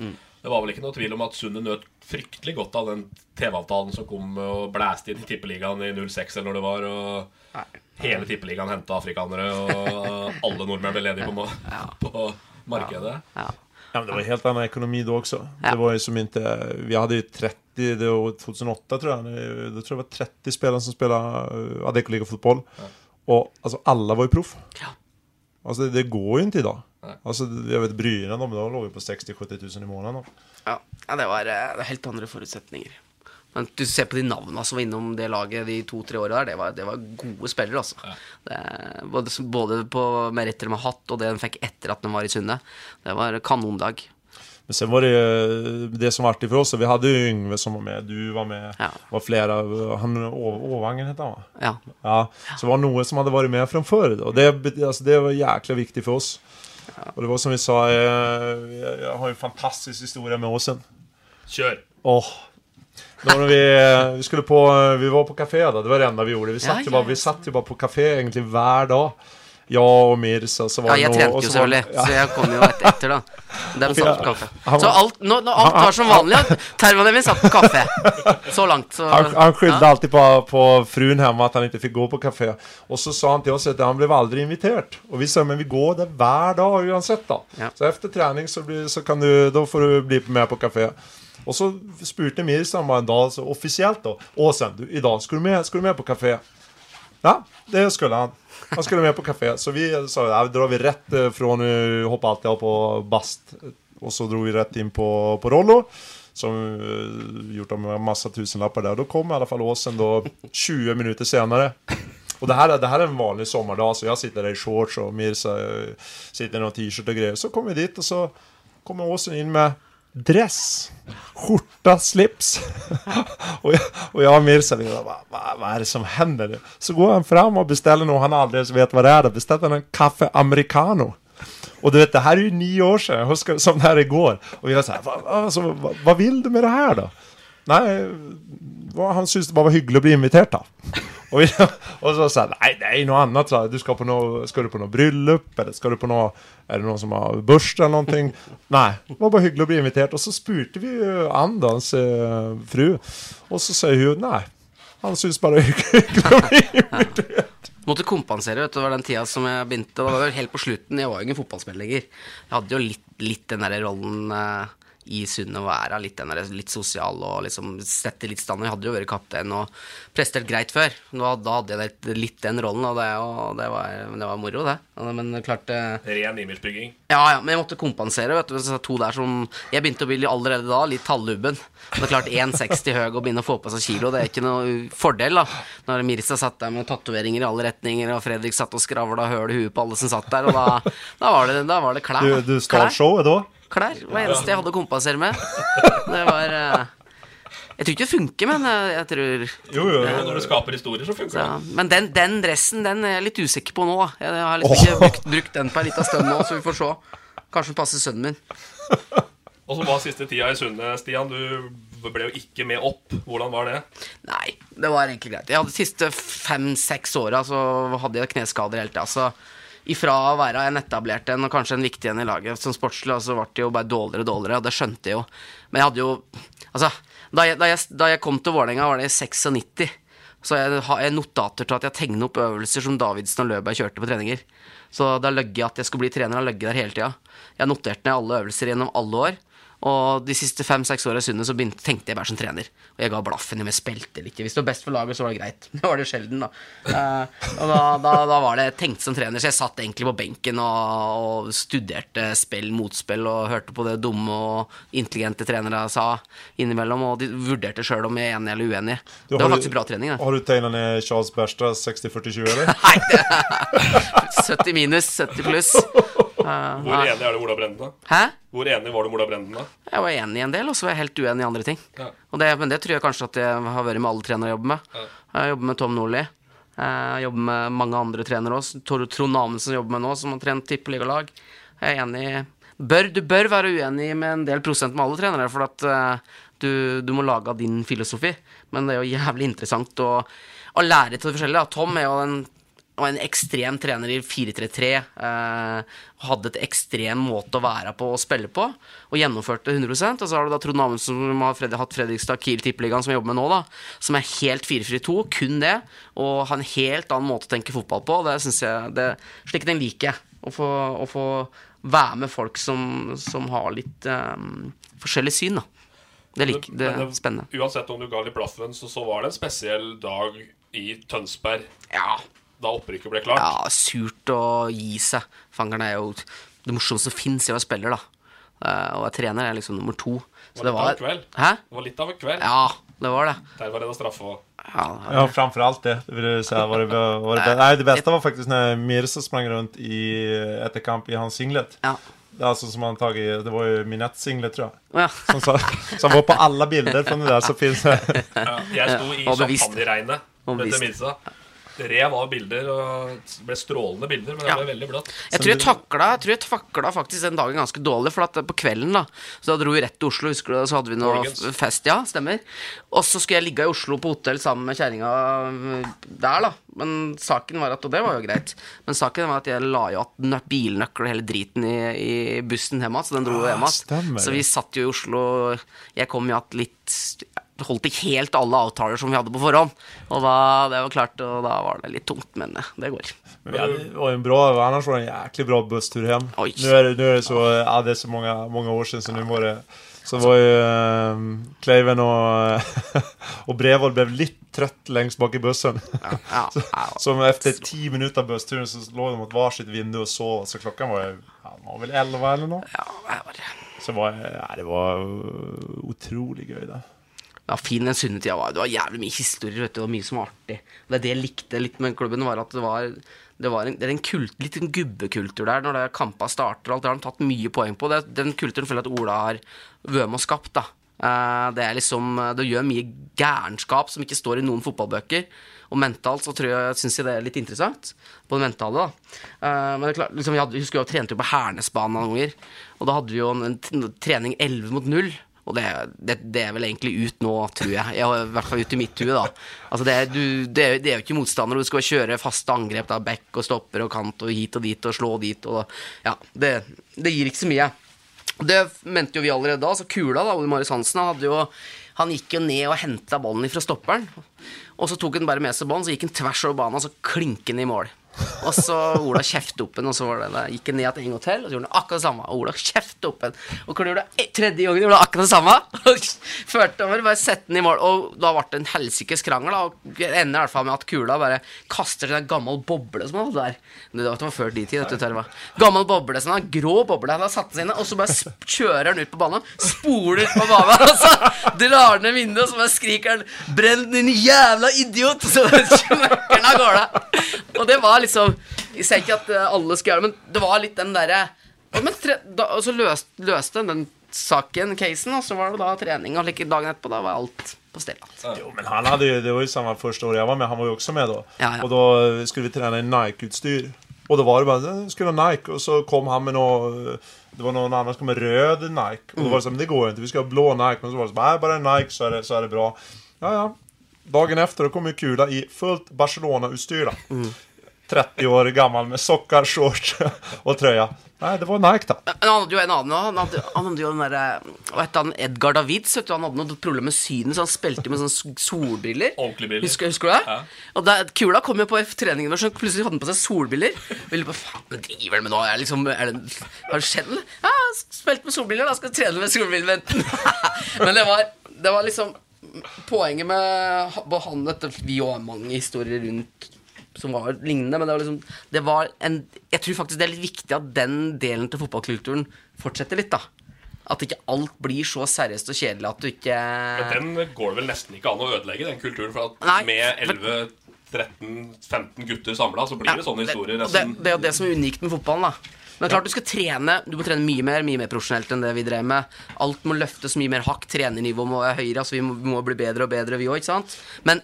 Speaker 5: Då.
Speaker 3: Det var vel ikke noe tvil om at Sundet nøt fryktelig godt av den TV-avtalen som kom og blæste inn i Tippeligaen i 06 eller når det var, og hele Tippeligaen henta afrikanere, og alle nordmenn ble ledige på, ja. på markedet.
Speaker 4: Ja.
Speaker 5: Ja, men det var helt annen ekonomi da også.
Speaker 4: Ja.
Speaker 5: Det var ju som ikke vi hadde jo 30, det var 2008 tror jeg. då tror jeg det var 30 spillere som spilte uh, Adecco Ja. Og altså, alle var jo proff.
Speaker 4: Ja.
Speaker 5: Alltså det, går jo ikke i
Speaker 3: dag.
Speaker 5: Altså, jeg vet Brynäs, de, da lå vi på 60-70 tusen i måneden.
Speaker 4: Ja, ja det var det helt andre forutsetninger. Men du ser på de navnene som var innom det laget de to-tre åra der, det var, det var gode spillere, altså. Det, både, både på meritter de har hatt, og det de fikk etter at de var i Sundet. Det var kanondag.
Speaker 5: Men sen var det ju det som var artigt för oss, vi hade ju Yngve som var med, du var med,
Speaker 4: Ja.
Speaker 5: var flera, han Åvangen hette han va?
Speaker 4: Ja.
Speaker 5: Ja, så var det Noe som hade varit med från förr Og det, alltså, det var jäkla viktigt för oss. Och det var som vi sa, jeg, jag, jag har ju en fantastisk historia med Åsen.
Speaker 3: Kjør!
Speaker 5: Åh. Var vi, eh, vi skulle på, vi var på kafé da, det var det enda vi gjorde. Vi satt,
Speaker 4: Ja,
Speaker 5: bare,
Speaker 4: ja,
Speaker 5: bara,
Speaker 4: ja.
Speaker 5: vi satt jo bare på kafé egentlig hver dag. Jag og Mirza, så var
Speaker 4: Ja, jeg trente jo selvfølgelig,
Speaker 5: ja.
Speaker 4: så jeg kom jo et etter, da. Dem satt på kaffe. Så alt, nå, nå, alt var som vanlig, ja. Termanen min satt på kaffe. Så langt, så
Speaker 5: Han, han skyldte
Speaker 4: ja.
Speaker 5: alltid på, på fruen hjemme at han ikke fikk gå på kafé. Og så sa han til oss at han ble aldri invitert. Og vi sa, men vi går der hver dag uansett da.
Speaker 4: Ja.
Speaker 5: Så efter trening så, blir, så kan du, da får du bli med på kafé. Og så spurte Mirza bara en dag, så offisielt da, Åsen, du, i dag skulle du, med, ska du med på kafé. Ja, det skulle han. Han skulle med på kafé. Så vi sa, ja, drar vi rett fra från, uh, hoppa alltid av på bast. Og så drog vi rett inn på, på Rollo. Som uh, gjort av massa tusenlappar där. Då kom i alle fall Åsen da 20 minutter senere. Og det her, det her, er en vanlig sommerdag, så jeg sitter der i shorts og Mirza eh, sitter i noen t-shirt og greier. Så kommer vi dit og så kommer Åsen in med dress, skjorta, slips. och, jag, och jag och Mirza, vi bara, vad, vad, är det som händer nu? Så går han fram och beställer något han aldrig vet vad det är. Då beställer han en kaffe americano. Och du vet, det här är ju nio år sedan, jag huskar som det här igår. Och vi var så här, vad, alltså, vad, vad du med det här då? Nej, han syntes det bare var hyggelig å bli invitert, då. Vi, och så sa han, det er noe annet. Så du skal, på noe, skal du på noe bryllup, Eller skal du på noe Er det noen som har bursdag eller noe? nei. det var bare hyggelig å bli invitert. Og så spurte vi ju Ann, hans eh, fru. og så sier hun, nei. han syns bara hyggelig å bli invitert.
Speaker 4: Måtte kompensere, vet du, det var den tida som jeg begynte. Det var jo helt på slutten, jeg var jo ingen fotballspiller lenger. Jeg hadde jo litt, litt den derre rollen eh, i sundet å være litt, litt sosial og liksom sette litt stand. Jeg hadde jo vært kaptein og prestert greit før. Nå, da hadde jeg litt, litt den rollen, og det, og det, var, det var moro, det. Men klart eh,
Speaker 3: Ren imagebygging.
Speaker 4: Ja, ja, men jeg måtte kompensere. vet du Så to der som Jeg begynte å bli allerede da litt tallubben. Men det er klart 1,60 høy og begynne å få på seg kilo, det er ikke noe fordel, da. Når Mirza satt der med tatoveringer i alle retninger, og Fredrik satt og skravla høl i huet på alle som satt der, og da, da var det, da var det klær.
Speaker 5: Du, du stal showet da?
Speaker 4: Klær var det eneste jeg hadde å kompensere med. Det var eh, Jeg tror ikke det funker, men eh, jeg tror
Speaker 5: Jo, jo.
Speaker 3: jo når du skaper historier, så funker
Speaker 4: så,
Speaker 3: det.
Speaker 4: Men den, den dressen den er jeg litt usikker på nå. Jeg har liksom ikke brukt, brukt den på en liten stund nå, så vi får se. Kanskje den passer sønnen min.
Speaker 3: Og så var siste tida i Sundet, Stian. Du ble jo ikke med opp. Hvordan var det?
Speaker 4: Nei, det var egentlig greit. Jeg hadde De siste fem-seks åra så hadde jeg kneskader hele tida. Så ifra å være en etablert en og kanskje en viktig en i laget som sportslig, så ble det jo bare dårligere og dårligere, og det skjønte jeg jo. Men jeg hadde jo Altså, da jeg, da jeg, da jeg kom til Vålerenga, var det i 96. Så jeg har notater til at jeg tegner opp øvelser som Davidsen og Løberg kjørte på treninger. Så da løgge jeg at jeg skulle bli trener, har løgge der hele tida. Jeg har notert ned alle øvelser gjennom alle år. Og de siste fem-seks åra i Sundet så begynte, tenkte jeg bare som trener. Og jeg ga blaffen i om jeg spilte eller ikke. Hvis det var best for laget, så var det greit. Det var det sjelden, da. Eh, og da, da, da var det tenkt som trener, så jeg satt egentlig på benken og, og studerte spill, motspill, og hørte på det dumme og intelligente trenere sa innimellom, og de vurderte sjøl om jeg er enig eller uenig.
Speaker 5: Du,
Speaker 4: det var faktisk
Speaker 5: du-
Speaker 4: bra trening, det.
Speaker 5: Har du tegnet ned Charles Berstad 60-40-20, eller?
Speaker 4: Nei, det 70 minus, 70 pluss. Eh,
Speaker 3: Hvor enig er du Ola Brenden, da?
Speaker 4: Hæ?
Speaker 3: Hvor enig var du med Ola Brenden, da?
Speaker 4: Jeg var enig i en del, og så var jeg helt uenig i andre ting.
Speaker 3: Ja.
Speaker 4: Og det, men det tror jeg kanskje at jeg har vært med alle trenere jeg jobber med. Jeg jobber med Tom Nordli. Jeg jobber med mange andre trenere. Tor- Trond Amundsen jobber med nå, som har trent tippeligalag. Jeg er enig bør, Du bør være uenig med en del prosent med alle trenere, for at eh, du, du må lage av din filosofi. Men det er jo jævlig interessant å, å lære til det forskjellige. Tom er jo en og en ekstrem trener i 4-3-3. Eh, hadde et ekstrem måte å være på og spille på, og gjennomførte 100% Og så har du da Trond Amundsen, som har hatt Fredrikstad Kiel Tippeligaen, som jeg jobber med nå, da, som er helt 4-4-2, kun det, og har en helt annen måte å tenke fotball på. Det synes jeg, det, Slik den liker jeg. Å få, å få være med folk som, som har litt um, forskjellig syn, da. Det, lik, det er spennende.
Speaker 3: Uansett om du ga litt blaffen, så, så var det en spesiell dag i Tønsberg
Speaker 4: Ja.
Speaker 3: Da opprykket ble klart.
Speaker 4: Ja, surt å gi seg. Fangeren er jo det morsomste som fins i å være spiller, da. Eh, og jeg trener er liksom nummer to. Så det
Speaker 3: Det var litt av
Speaker 4: var
Speaker 3: en kveld.
Speaker 4: Hæ?
Speaker 3: Det var litt av en kveld.
Speaker 4: Ja, det var det.
Speaker 3: Der var det straffe og
Speaker 4: Ja,
Speaker 5: Ja, framfor alt det. det si, var det, var det, Nei, det beste var faktisk når Mirza sprang rundt i Etterkamp i hans singlet.
Speaker 4: ja.
Speaker 5: Det, er sånn som han tagit, det var jo Minettes singlet, tror jeg.
Speaker 4: ja.
Speaker 5: Som, så, som var på alle bilder fra det der som fins.
Speaker 3: ja, Jeg sto i champagneregnet med
Speaker 4: bevisst.
Speaker 3: Rev av bilder, og det ble strålende bilder, men det
Speaker 4: Ja.
Speaker 3: ble veldig bløtt.
Speaker 4: Jeg tror jeg takla, jeg tror jeg takla faktisk den dagen ganske dårlig. For at på kvelden da Så da dro vi rett til Oslo, husker du det? Så hadde vi noe
Speaker 3: Morgens.
Speaker 4: fest, ja, stemmer. Og så skulle jeg ligge i Oslo på hotell sammen med kjerringa øh, der, da. Men saken var at Og det var jo greit. Men saken var at jeg la jo igjen bilnøkler og hele driten i, i bussen hjem igjen, så den dro jo hjem igjen. Så vi satt jo i Oslo Jeg kom jo igjen litt Holdt ikke helt alle avtaler som vi hadde på forhånd. Og da, det var klart, og da var det litt tungt, men eh, det går.
Speaker 5: Men vi hade, det var en bra, annars var det en jæklig bra busstur hjem.
Speaker 4: Oi.
Speaker 5: Nå er det, nå er det så, ja det er så mange, mange år siden, så nå var det så var jo eh, Kleiven og, og Brevold ble lite trött lengst bak i bussen.
Speaker 4: Ja,
Speaker 5: så, som efter 10 minuter av bussturen så lå de mot varsitt vindu og sov. Så klokka var, ja, var vel 11 eller noe.
Speaker 4: Ja, det var det.
Speaker 5: Så var, ja, det var utrolig gøy det.
Speaker 4: Ja, fin den sunnetida var. Det var jævlig mye historier, vet du, og mye som var artig. Og det det jeg likte litt med klubben, var at det var, det var en, det er en kult, litt en gubbekultur der når kampa starter og alt. Det har han tatt mye poeng på. Det, den kulturen føler jeg at Ola har vært med og skapt, da. Eh, Det er liksom Du gjør mye gærenskap som ikke står i noen fotballbøker. Og mentalt så tror jeg, synes jeg det er litt interessant. På det mentale, da. Eh, Men det er klart, liksom, vi hadde, husker jeg trente jo på Hernesbanen noen ganger. Og da hadde vi jo en, en trening 11 mot 0. Og det, det, det er vel egentlig ut nå, tror jeg. jeg I hvert fall ut i mitt hue, da. Altså det, du, det, er, jo ikke motstander. Du skal kjøre faste angrep, da, back og stopper og kant og hit og dit og slå dit. Og, ja, det gir ikke så mye. Det mente jo vi allerede da. Så Kula, da, Ole Marius Hansen, han, hadde jo, han gikk jo ned og henta ballen fra stopperen. Og så tok han bare med seg ballen, så gikk han tvers over banen og så klinket han i mål. Og så Ola kjefte opp en, og så var det, gikk han ned til en hotell, og så gjorde han akkurat det samme. Og Ola kjefte opp en. Og hvordan gjorde det Tredje gangen gjorde akkurat det samme. Førte over, bare sette den i mål. Og da ble det en helsikes krangel. Og det ender i hvert fall med at kula bare kaster seg en gammel boble som han hadde der. Det var- før de tid, du, Terva. Gammel boble, sånn en grå boble. Han har satt seg inn, og så bare kjører han ut på banen. Spoler ut på banen, og så drar ned vinduet, og så bare skriker han 'Brenn din jævla idiot!' Og så smekker han av gårde. Og det var liksom Jeg sier ikke at eh, alle skal gjøre det, men det var litt den derre og, så løste, løste den saken, casen, og så var det da trening, og like dagen etterpå, da var alt på stell.
Speaker 5: Jo, men han hadde jo, det var jo samme første år jeg var med, han var jo også med da.
Speaker 4: Ja, ja.
Speaker 5: Og da skulle vi trene i Nike-utstyr. Og da var det bare skulle ha Nike. og så kom han med noe det var noen andre som kom med rød Nike. Og da var det sånn det går jo ikke vi skal ha blå Nike. Men så var det sånn Nei, bare Nike så er det, så er det bra. Ja, ja. Dagen efter då kom ju Kula i fullt Barcelona-utstyr. då. 30 år gammel med sokker, shorts og trøya. Nei, det var Nike da.
Speaker 4: Men han hadde jo en annen Han hadde, han hadde jo den derre Hva het han? Edgar Davids. Vet du, han hadde noe problem med synet, så han spilte med sånne solbriller.
Speaker 3: Briller.
Speaker 4: Husker, husker du det?
Speaker 3: Ja.
Speaker 4: Og da, Kula kom jo på treningen vår, så plutselig hadde han på seg solbriller. Ville på faen, men driver han med nå? Er liksom, er det, har det skjedd? Ja, spilt med solbriller, da skal jeg trene med solbriller. men det var, det var liksom Poenget med ha- han dette, Vi har mange historier rundt som var lignende, men det var liksom Det var en Jeg tror faktisk det er litt viktig at den delen til fotballkulturen fortsetter litt, da. At ikke alt blir så seriøst og kjedelig at du ikke
Speaker 3: Men den går det vel nesten ikke an å ødelegge, den kulturen. For at
Speaker 4: Nei,
Speaker 3: med 11-13-15 gutter samla, så blir det sånne historier.
Speaker 4: Det, det, det er jo det som er unikt med fotballen. da Men klart du skal trene Du må trene mye mer Mye mer profesjonelt enn det vi drev med. Alt må løftes mye mer hakk. Trenernivået må være høyere. Altså Vi må, vi må bli bedre og bedre, vi òg. Men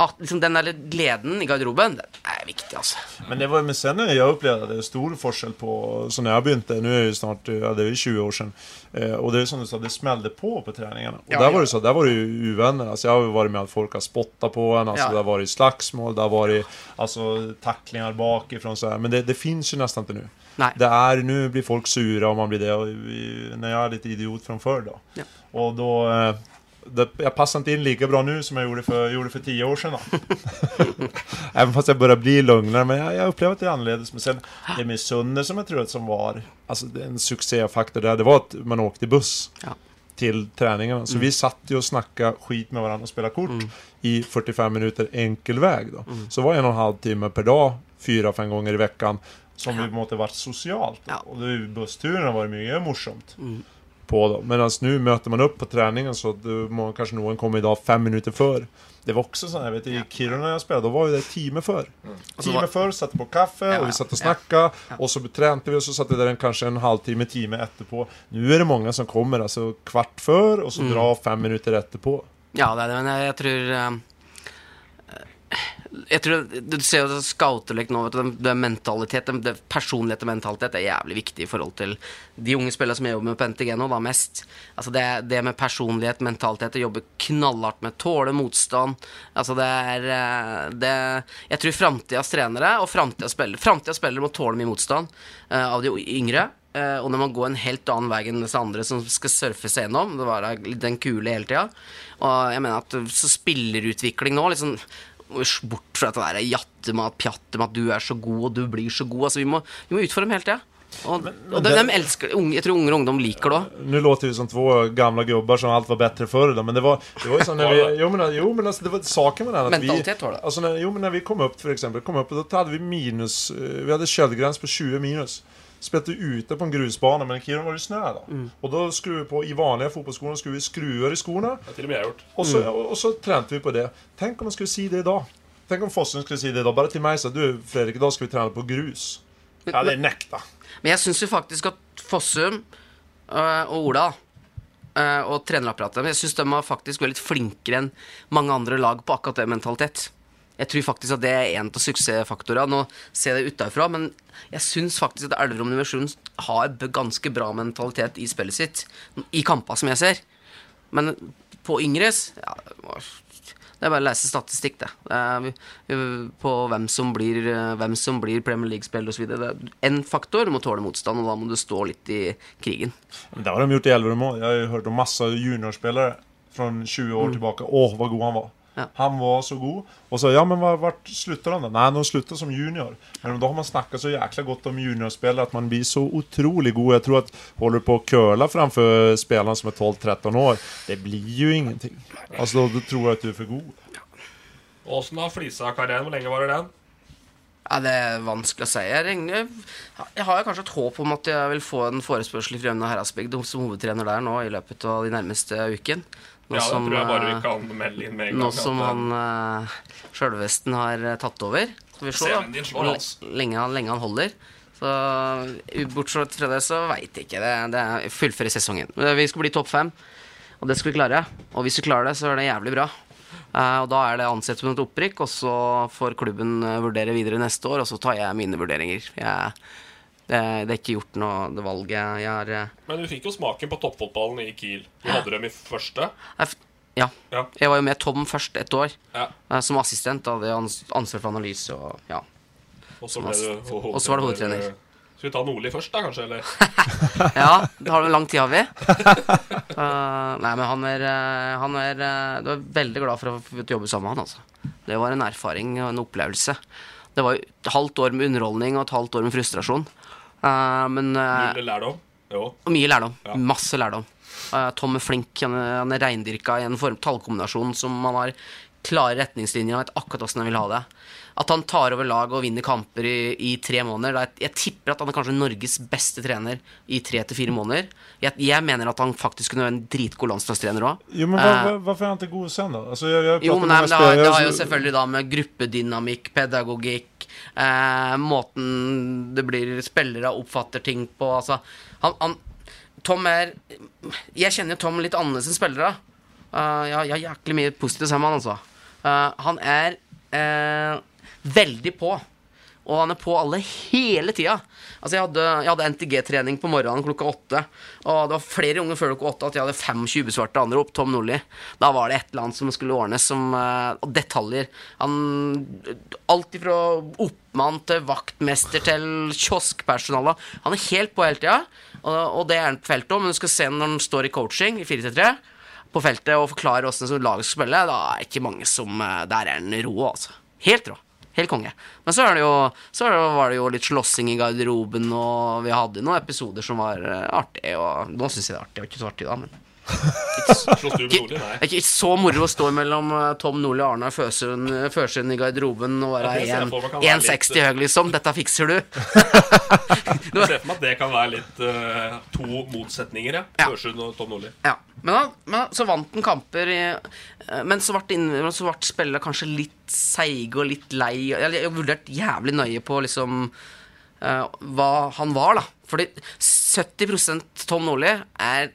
Speaker 4: at liksom den der gleden i garderoben, det er viktig, altså.
Speaker 5: Men det var, med sen jeg opplevde upplevde det stor forskjell på, så når jeg begynte, Nå er det snart, ja det er 20 år siden. eh, och det er som du sa, det smällde på på treningene. Og
Speaker 4: Ja, der
Speaker 5: var det så, der var det jo uvenner. Altså, jeg har jo vært med at folk har spotta på en, Altså,
Speaker 4: Ja.
Speaker 5: det har vært slagsmål, det har vært altså, taklinger bakifrån men det, det fins jo nesten ikke
Speaker 4: nå.
Speaker 5: Det er Nå blir folk sura om man blir det, Og, når jeg er litt idiot fra før, da.
Speaker 4: Ja.
Speaker 5: Og då, eh, det, jag passar inte in lika bra nu som jag gjorde för, gjorde för tio år sedan. Då. Även fast jag börjar bli lugnare, men jag, jag upplever att det är annorlunda. Men sen det med Sunne som jag tror att som var alltså, det en succéfaktor där, det var att man åkte buss
Speaker 4: Ja.
Speaker 5: till träningarna. Så vi satt ju och snackade skit med varandra och spelade kort i 45 minuter enkel väg. Då. Så var det en och en halv timme per dag, fyra, fem gånger i veckan, som vi måste varit socialt.
Speaker 4: Ja.
Speaker 5: Och då är ju bussturerna var mycket morsomt. På då. Medan nu möter man upp på träningen så du må, kanske någon kommer idag fem minuter før. Det var också sånn, jag vet i Kiruna jag spelade, då var ju det timme för.
Speaker 4: så
Speaker 5: Timme för, satte på kaffe och vi satt och
Speaker 4: Ja.
Speaker 5: snackade. Och så trente vi og så satt vi der en, kanske en halvtime, time etterpå. Nå er det mange som kommer alltså kvart før og så
Speaker 4: Mm.
Speaker 5: drar fem minutter etterpå.
Speaker 4: Ja, det er det, men jeg, jeg tror eh, Jeg tror Du ser jo scouterlek nå, vet du. Det, er mentalitet, det, er personlighet og mentalitet er jævlig viktig i forhold til de unge spillere som jeg jobber med på NTG nå, da mest. Altså det, det med personlighet, mentalitet, å jobbe knallhardt med, tåle motstand. Altså det er eh, det, Jeg tror framtidas trenere og framtidas spillere spillere må tåle mye motstand uh, av de yngre. Uh, og når man går en helt annen vei enn disse andre som skal surfe seg gjennom, det var den kule hele tida. Og jeg mener at så spillerutvikling nå liksom Bort fra det der jattemat, pjattemat, du er så god, og du blir så god. Altså, vi må, vi må utfordre dem hele tida. Og, og de, de elsker unge, Jeg tror unger og ungdom liker det òg.
Speaker 5: Nu låter vi som två gamla gubbar som allt var bättre förr då, men det var, det var ju så när vi, jo men, jo men alltså det var saken med den att vi,
Speaker 4: Mentalitet var det.
Speaker 5: alltså när, jo men när vi kom upp för exempel, kom upp då hade vi minus, eh, vi hade köldgräns på 20 minus. Spelade ute på en grusbane, men i Kiruna var det snø. da.
Speaker 4: Mm.
Speaker 5: Og da skulle vi på, i vanlige fotballskoler skulle vi skruer i skoene.
Speaker 3: Det til og med jeg gjort.
Speaker 5: Og så,
Speaker 4: Mm.
Speaker 5: og, og så trente vi på det. Tenk om man skulle si det da. Tenk om Fossen skulle si det da. Bare til meg sa du Fredrik, da skal vi trene på grus. Ja, det är nekta.
Speaker 4: Men jeg syns jo faktisk at Fossum øh, og Ola øh, og trenerapparatet Jeg syns de var faktisk veldig litt flinkere enn mange andre lag på akkurat det mentalitet. Jeg tror faktisk at det er en av suksessfaktorene. Nå ser jeg det utafra, men jeg syns faktisk at Elverum Universjon har ganske bra mentalitet i spillet sitt. I kamper, som jeg ser. Men på yngres ja, det er bare å lese statistikk, det. på hvem som blir, hvem som blir Premier League-spiller osv. En faktor du må tåle motstand, og da må du stå litt i krigen.
Speaker 5: Det har de gjort i Elverum òg. Jeg har hørt om masse juniorspillere från 20 år tilbake, Åh, hvor god han var. Han var så god. Og så, ja men hvor slutter han Nei, nå slutter slutar som junior. Men da har man snakka så jækla godt om juniorspillere at man blir så utrolig god. Jeg tror at holder du på å køle framfor spelarna som er 12-13 år, det blir jo ingenting. Altså, då tror jeg at du er for god.
Speaker 3: Åssen har Flisa-karrieren? Hvor lenge varer den?
Speaker 4: Ja, Det er vanskelig å si. Jeg, regner, jeg har kanskje et håp om at jeg vil få en forespørsel fra Rømna Herredsbygd som hovedtrener der nå i løpet av de nærmeste uken. Nå
Speaker 3: Ja, det
Speaker 4: som,
Speaker 3: tror jeg bare vi
Speaker 4: eh,
Speaker 3: kan melde inn med en gang.
Speaker 4: Nå som
Speaker 3: eh,
Speaker 4: han uh, sjølvesten har eh, tatt over. Skal vi se
Speaker 3: din slår
Speaker 4: hvor lenge, han- lenge han holder. Så Bortsett fra det så veit jeg ikke. Det, det er fullføre sesongen. Vi skal bli topp fem, og det skal vi klare. Og hvis vi klarer det, så er det jævlig bra. Uh, og da er det ansett som et opprykk, og så får klubben eh, vurdere videre neste år, og så tar jeg mine vurderinger. Jeg, det, det er ikke gjort noe det valget jeg har eh,
Speaker 3: Men du fikk jo smaken på toppfotballen i Kiel. Du hadde dem i første.
Speaker 4: jeg ja.
Speaker 3: Ja.
Speaker 4: Jeg var jo med Tom først et år,
Speaker 3: Ja.
Speaker 4: eh, som assistent. Da hadde jeg ansvar for analyse og ja.
Speaker 3: Og så
Speaker 4: var det hovedtrener.
Speaker 3: Skal vi ta Nordli først, da, kanskje? Eller?
Speaker 4: Ja, det har vi lang tid, har vi. Uh, nei, men han er, eh, han er Du er veldig glad for å få jobbe sammen med han, altså. Det var en erfaring og en opplevelse. Det var et halvt år med underholdning og et halvt år med frustrasjon. Eh, men eh,
Speaker 3: Null lærdom? Jo.
Speaker 4: mye lærdom.
Speaker 3: Ja.
Speaker 4: Masse lærdom. Eh, Tom er flink. Han han er reindyrka i en form, tallkombinasjon som man har klare retningslinjer og vet akkurat åssen han vil ha det. At han tar over laget og vinner kamper i, i tre måneder er, Jeg tipper at han er kanskje Norges beste trener i tre til fire måneder. Jeg, jeg mener at han faktisk kunne være en dritgod landslagstrener òg.
Speaker 5: Jo men hva, var, varför är han til god sen da? Alltså jag, jag
Speaker 4: Jo, men nei, men det, har, det har jo selvfølgelig da med gruppedynamikk, pedagogikk eh, Måten det blir spillere oppfatter ting på Altså, han, han Tom er Jeg kjenner jo Tom litt annerledes enn spillere. Uh, jeg, jeg har jæklig mye positivt sammen med han, altså. Uh, han er eh, veldig på. Og han er på alle hele tida. Altså jeg hadde, hadde NTG-trening på morgenen klokka åtte. Og det var flere ganger før klokka åtte at jeg hadde 25 ubesvarte anrop. Tom Nordli. Da var det et eller annet som skulle ordnes. Som, eh, og detaljer. Han Alt ifra oppmann til vaktmester til kioskpersonale. Han er helt på hele tida. Og, og det er han på feltet òg, men du skal se når han står i coaching i 4-3-3 på feltet og forklarer åssen laget skal spille, da er det ikke mange som eh, Der er han rå, altså. Helt rå. Helt konge. Men så, det jo, så var det jo litt slåssing i garderoben, og vi hadde noen episoder som var eh, artige. Og nå syns jeg det er artig. Det var ikke så artig da, men ikke, ikke så moro å stå mellom eh, Tom Nordli og Arnar Førsund Førsund i garderoben og være
Speaker 3: Ja, det ser jeg for meg kan være litt-
Speaker 4: 1,60 høy, liksom. Dette fikser du.
Speaker 3: Jeg ser for meg at det kan være litt eh, to motsetninger, ja.
Speaker 4: Ja.
Speaker 3: Førsund og Tom Nordli.
Speaker 4: Ja, men, men så vant han kamper i, eh, Men så ble, inn- så kanskje litt seige og litt lei. Jeg, har vurdert jævlig nøye på liksom eh, hva han var, da. Fordi 70% Tom Nordli er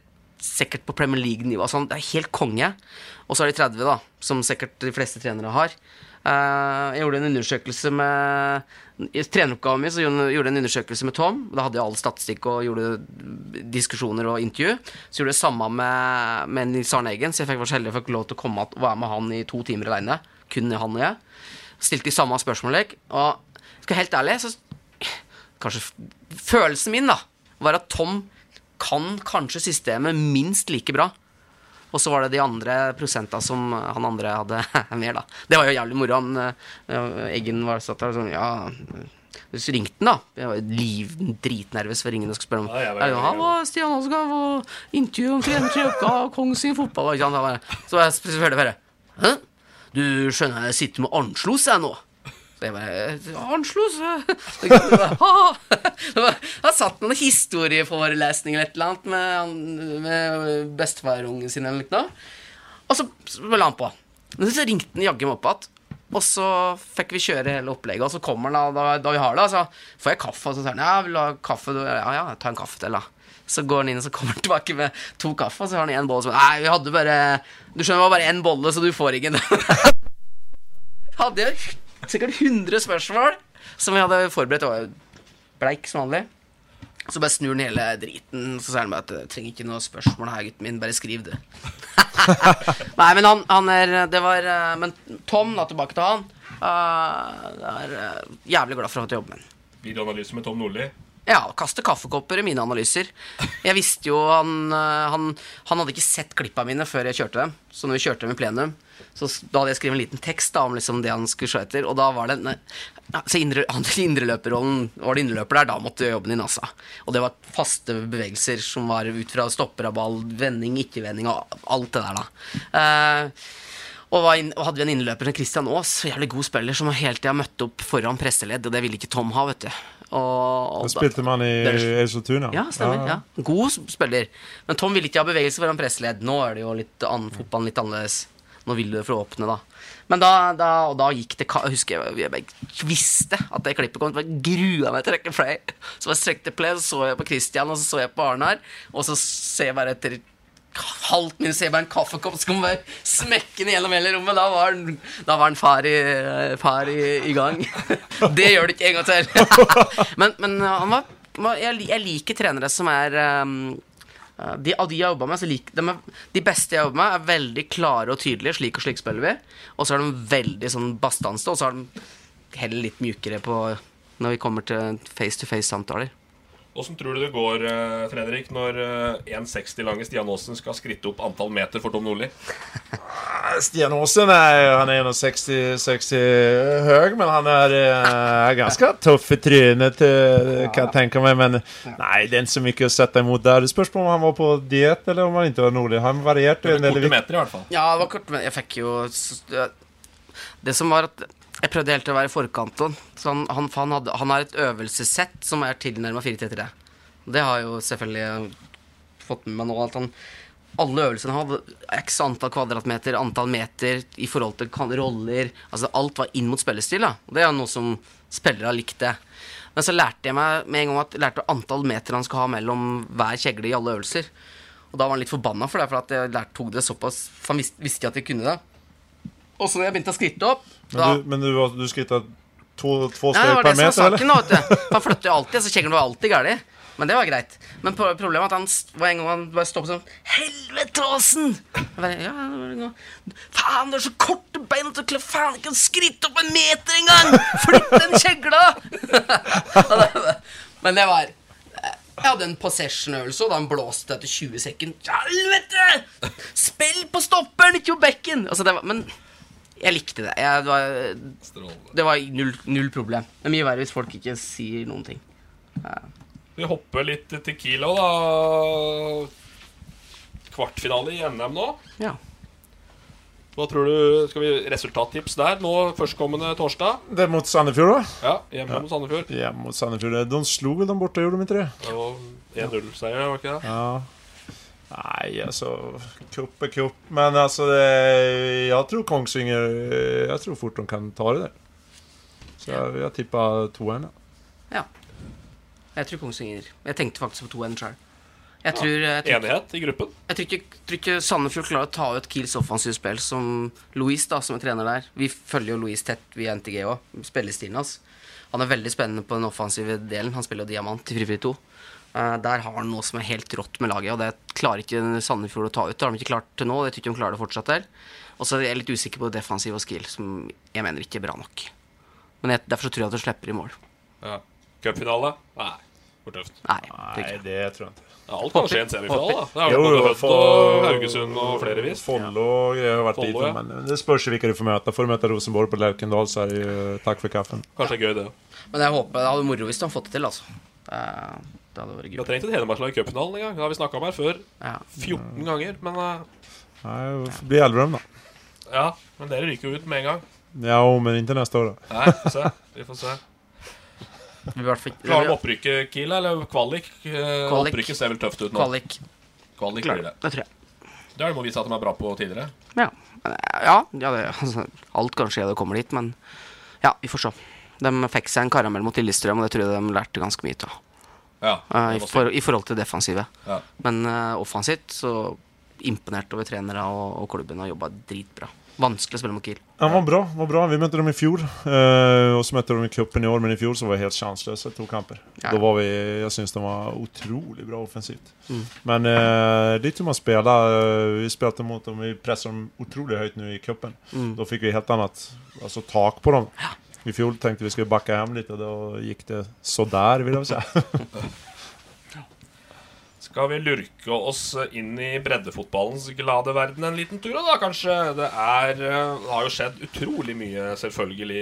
Speaker 4: sikkert på Premier League-nivå. Altså, det er helt konge. Og så er de 30, da, som sikkert de fleste trenere har. Eh, jeg gjorde en undersøkelse med I treneroppgaven min så gjorde jeg en undersøkelse med Tom. Da hadde jeg all statistikk og gjorde diskusjoner og intervju. Så gjorde jeg det samme med, med Nils Arne Eggen, så jeg fikk, var så heldig jeg fikk lov til å komme og være med han i to timer aleine. Kun han og jeg. Stilte de samme spørsmålene. Og skal jeg helt ærlig, så Kanskje Følelsen min, da, var at Tom kan kanskje systemet minst like bra. Og så var det de andre prosenta som han andre hadde mer, da. Det var jo jævlig moro. Han, eh, Eggen var satt der og sånn Ja, så ringte han, da. Jeg var liv dritnervøs for å ringe og skulle spørre om
Speaker 3: Ja, var.
Speaker 4: Han var Stian Oskar og intervju om trener tre av Kongsvinger fotball. Ikke sant? Så var jeg selvfølgelig bare Hæ? Du skjønner jeg sitter med Arnslos jeg nå. Så jeg bare Arnslos? Da satt han og historieforelesning eller et eller annet med, med bestefarungen sin eller noe. Og så så la han på. Men så ringte han jaggu meg opp igjen. Og så fikk vi kjøre hele opplegget, og så kommer han da, da, da vi har det. Så får jeg kaffe, og så sier han ja, vil du ha kaffe? Ja, ja, ta en kaffe til, da. Så går han inn og så kommer han tilbake med to kaffe, og så har han én bolle. Så, Nei, vi hadde bare Du skjønner, det var bare én bolle, så du får ingen. hadde jeg sikkert 100 spørsmål som vi hadde forberedt. Og bleik som vanlig. Så bare snur han hele driten, så sier han bare at jeg trenger ikke noe spørsmål her, gutten min, bare skriv det. Nei, men han, han er Det var eh, Men Tom, da, tilbake til han. Uh, er uh, jævlig glad for å ha fått jobbe med han.
Speaker 3: Videoanalyse med Tom Nordli.
Speaker 4: Ja, kaste kaffekopper i mine analyser. Jeg visste jo han, eh, han Han hadde ikke sett klippa mine før jeg kjørte dem. Så når vi kjørte dem i plenum, så da hadde jeg skrevet en liten tekst da, om liksom det han skulle se etter. Og da var det nei, ja, så indre, indreløperrollen Var det indreløper der, da måtte du jobbe jobben din, altså. Og det var faste bevegelser som var ut fra stopper av ball, vending, ikke-vending og alt det der, da. Uh, og, og hadde vi en innløper Christian Aas, jævlig god spiller, som hele tida møtte opp foran presseledd, og det ville ikke Tom ha, vet du. Og, og
Speaker 5: spilte man i
Speaker 4: Det
Speaker 5: Eiseltuna.
Speaker 4: ja, stemmer. Ja. God spiller. Men Tom ville ikke ha bevegelse foran pressledd. Nå er det jo litt annen fotballen litt annerledes. Nå vil du for å åpne, da. Men da, da, og da gikk det Jeg Husker jeg, jeg visste at det klippet kom. Jeg grua meg til å trekke play. Så jeg strekte play, så så jeg på Christian, og så så jeg på Arnar. Og så ser jeg bare etter halvt min seber en kaffekopp som kommer smekkende gjennom hele rommet. Da var han, da var han far, i, far i, i gang. Det gjør det ikke en gang til. men, men han var, jeg, jeg liker trenere som er um, uh, de, Av de jeg jobba med, lik, de, de beste jeg jobba med, er veldig klare og tydelige. Slik og slik spiller vi. Og så er de veldig sånn bastanste, og så er de heller litt mjukere på når vi kommer til face-to-face-samtaler.
Speaker 3: Åssen tror du det går, eh, Fredrik, når eh, 1,60 lange Stian Aasen skal skritte opp antall meter for Tom Nordli?
Speaker 5: Stian Aasen er, han er 1,60 høy, men han er, er ganske tuff i trynet til kan jeg tenke meg. Men nei, det er ikke så mye å sette imot der. Det spørs på om han var på diet eller om han ikke var nordlig. Han varierte en del.
Speaker 3: Korte meter, i hvert fall.
Speaker 4: Ja, det var kort, men jeg fikk jo Det som var at jeg prøvde helt til å være forkant. Så han, han, han, hadde, han har et øvelsessett som er tilnærma 433. Det har jo selvfølgelig fått med meg nå. At han, alle øvelsene hadde x antall kvadratmeter, antall meter i forhold til roller. Altså Alt var inn mot spillestil. da Det er noe som spillere har likte. Men så lærte jeg meg med en gang at jeg lærte antall meter han skal ha mellom hver kjegle i alle øvelser. Og da var han litt forbanna for det, for at jeg lærte, tok det såpass For han visste ikke at jeg kunne det. Og så jeg begynte å skritte opp da,
Speaker 5: Men du, men du, du skrittet to, två
Speaker 4: Nei, det
Speaker 5: steg
Speaker 4: var
Speaker 5: per
Speaker 4: det som var
Speaker 5: meter,
Speaker 4: saken,
Speaker 5: eller?
Speaker 4: vet du. Han flytter jo alltid, så kjeglen var alltid gæren. Men det var greit. Men problemet var at han var en gang han bare stoppet sånn Helvete, Åsen! Ja, det var faen, du har så korte bein at du klarer faen ikke å skritte opp en meter engang! Flytt den kjegla! Men det var Jeg hadde en possession-øvelse, og da han blåste etter 20 sekunder. Helvete! Spill på stopperen, ikke på bekken! Altså, det var, men jeg likte det. Jeg, det var, det var null, null problem. Det er mye verre hvis folk ikke sier noen ting.
Speaker 3: Vi hopper litt til Kilo, da. Kvartfinale i NM nå.
Speaker 4: Ja.
Speaker 3: Hva tror du, skal vi Resultattips der nå førstkommende torsdag?
Speaker 5: Det er mot Sandefjord, da?
Speaker 3: Ja, hjemme mot Sandefjord.
Speaker 5: Ja, mot Sandefjord. De slo vel dem borte, gjorde de ikke det?
Speaker 3: Det var 1-0-seier, var ikke det?
Speaker 5: Ja. Nej, altså Kropp er kropp. Men altså det, Jeg tror Kongsvinger, Jeg tror fort de kan ta det der. Så jeg, jag tippar 2-1.
Speaker 4: Jeg tror Kongsvinger. Jeg tenkte faktisk på 2-1 sjøl. Jeg, tror- jeg, tror-
Speaker 3: Enighet i gruppen?
Speaker 4: jeg tror ikke, tror ikke Sandefjord klarer å ta ut Kiels offensive spill som Louise, da, som er trener der. Vi følger jo Louise tett via NTG òg. Spillestilen hans. Han er veldig spennende på den offensive delen. Han spiller jo diamant i Frifri 2. Eh, der har han noe som er helt rått med laget, og det klarer ikke Sandefjord å ta ut. Det har de ikke klart til nå, det tror ikke de klarer det fortsatt der. Og så er jeg litt usikker på defensiv og skill, som jeg mener ikke er bra nok. Men jeg, derfor så tror jeg at de slipper i mål.
Speaker 3: Ja. Cupfinale? Nei, for tøft.
Speaker 4: Nei, det tror jeg ikke.
Speaker 5: det tror jeg ikke.
Speaker 3: Ja, alt kan skje i en semifinale, da. Det er
Speaker 5: Jo,
Speaker 3: jo
Speaker 5: jo, for-
Speaker 3: og Haugesund og flere vis.
Speaker 5: Follo har vært
Speaker 3: Follo,
Speaker 5: dit,
Speaker 3: ja.
Speaker 5: men det spørs hvilke vilka du får møte. Får du møte Rosenborg på Laukendal, så er det jo takk for kaffen.
Speaker 3: Kanskje gøy, det.
Speaker 4: Men jeg håper det hadde vært moro hvis de hadde fått det til, altså. Det, det hadde vært
Speaker 3: Vi har trengt et Hedmarkslag i cupfinalen en gang. Det har vi snakka om her før.
Speaker 4: Ja.
Speaker 3: 14 ganger. Men eh,
Speaker 5: Nej, det blir Elverum da.
Speaker 3: ja, men dere ryker jo ut med en gang.
Speaker 5: Ja, men inte neste år da.
Speaker 3: Nei, vi får se. Vi får se. Klarer de opprykket, Kiel, eller kvalik? Eh,
Speaker 4: Kvalik.
Speaker 3: Opprykket ser vel tøft ut nå.
Speaker 4: Kvalik.
Speaker 3: Kvalik blir det.
Speaker 4: det tror jeg.
Speaker 3: Det har de må vise at de er bra på tidligere.
Speaker 4: Ja. Eh, ja, ja det, altså, alt kan skje, det kommer dit, men ja, vi får se. De fikk seg en karamell mot Lillestrøm, og det tror jeg de lærte ganske mye av.
Speaker 3: Ja,
Speaker 4: eh, i, for, I forhold til defensivet.
Speaker 3: Ja.
Speaker 4: Men uh, offensivt så imponert over trenere og, og klubben har jobba dritbra. Vanskelig å spille mot Kiel.
Speaker 5: Han var bra, var bra. Vi møtte dem i fjor. Eh, og så møtte de i cupen i år, men i fjor så var vi helt sjanseløse to kamper.
Speaker 4: Ja.
Speaker 5: Da var vi, Jeg syns de var utrolig bra offensivt.
Speaker 4: Mm.
Speaker 5: Men eh, lite hur man spelar. eh, vi spilte mot dem, vi presset dem utrolig høyt nu i cupen.
Speaker 4: Mm.
Speaker 5: Da fikk vi helt annet altså, tak på dem. I fjol tenkte vi skulle backa hem litt, og da gikk det så der, vil jeg si.
Speaker 3: Skal vi lurke oss inn i breddefotballens glade verden en liten tur, da, kanskje? Det er eh, Det har jo skjedd utrolig mye, selvfølgelig.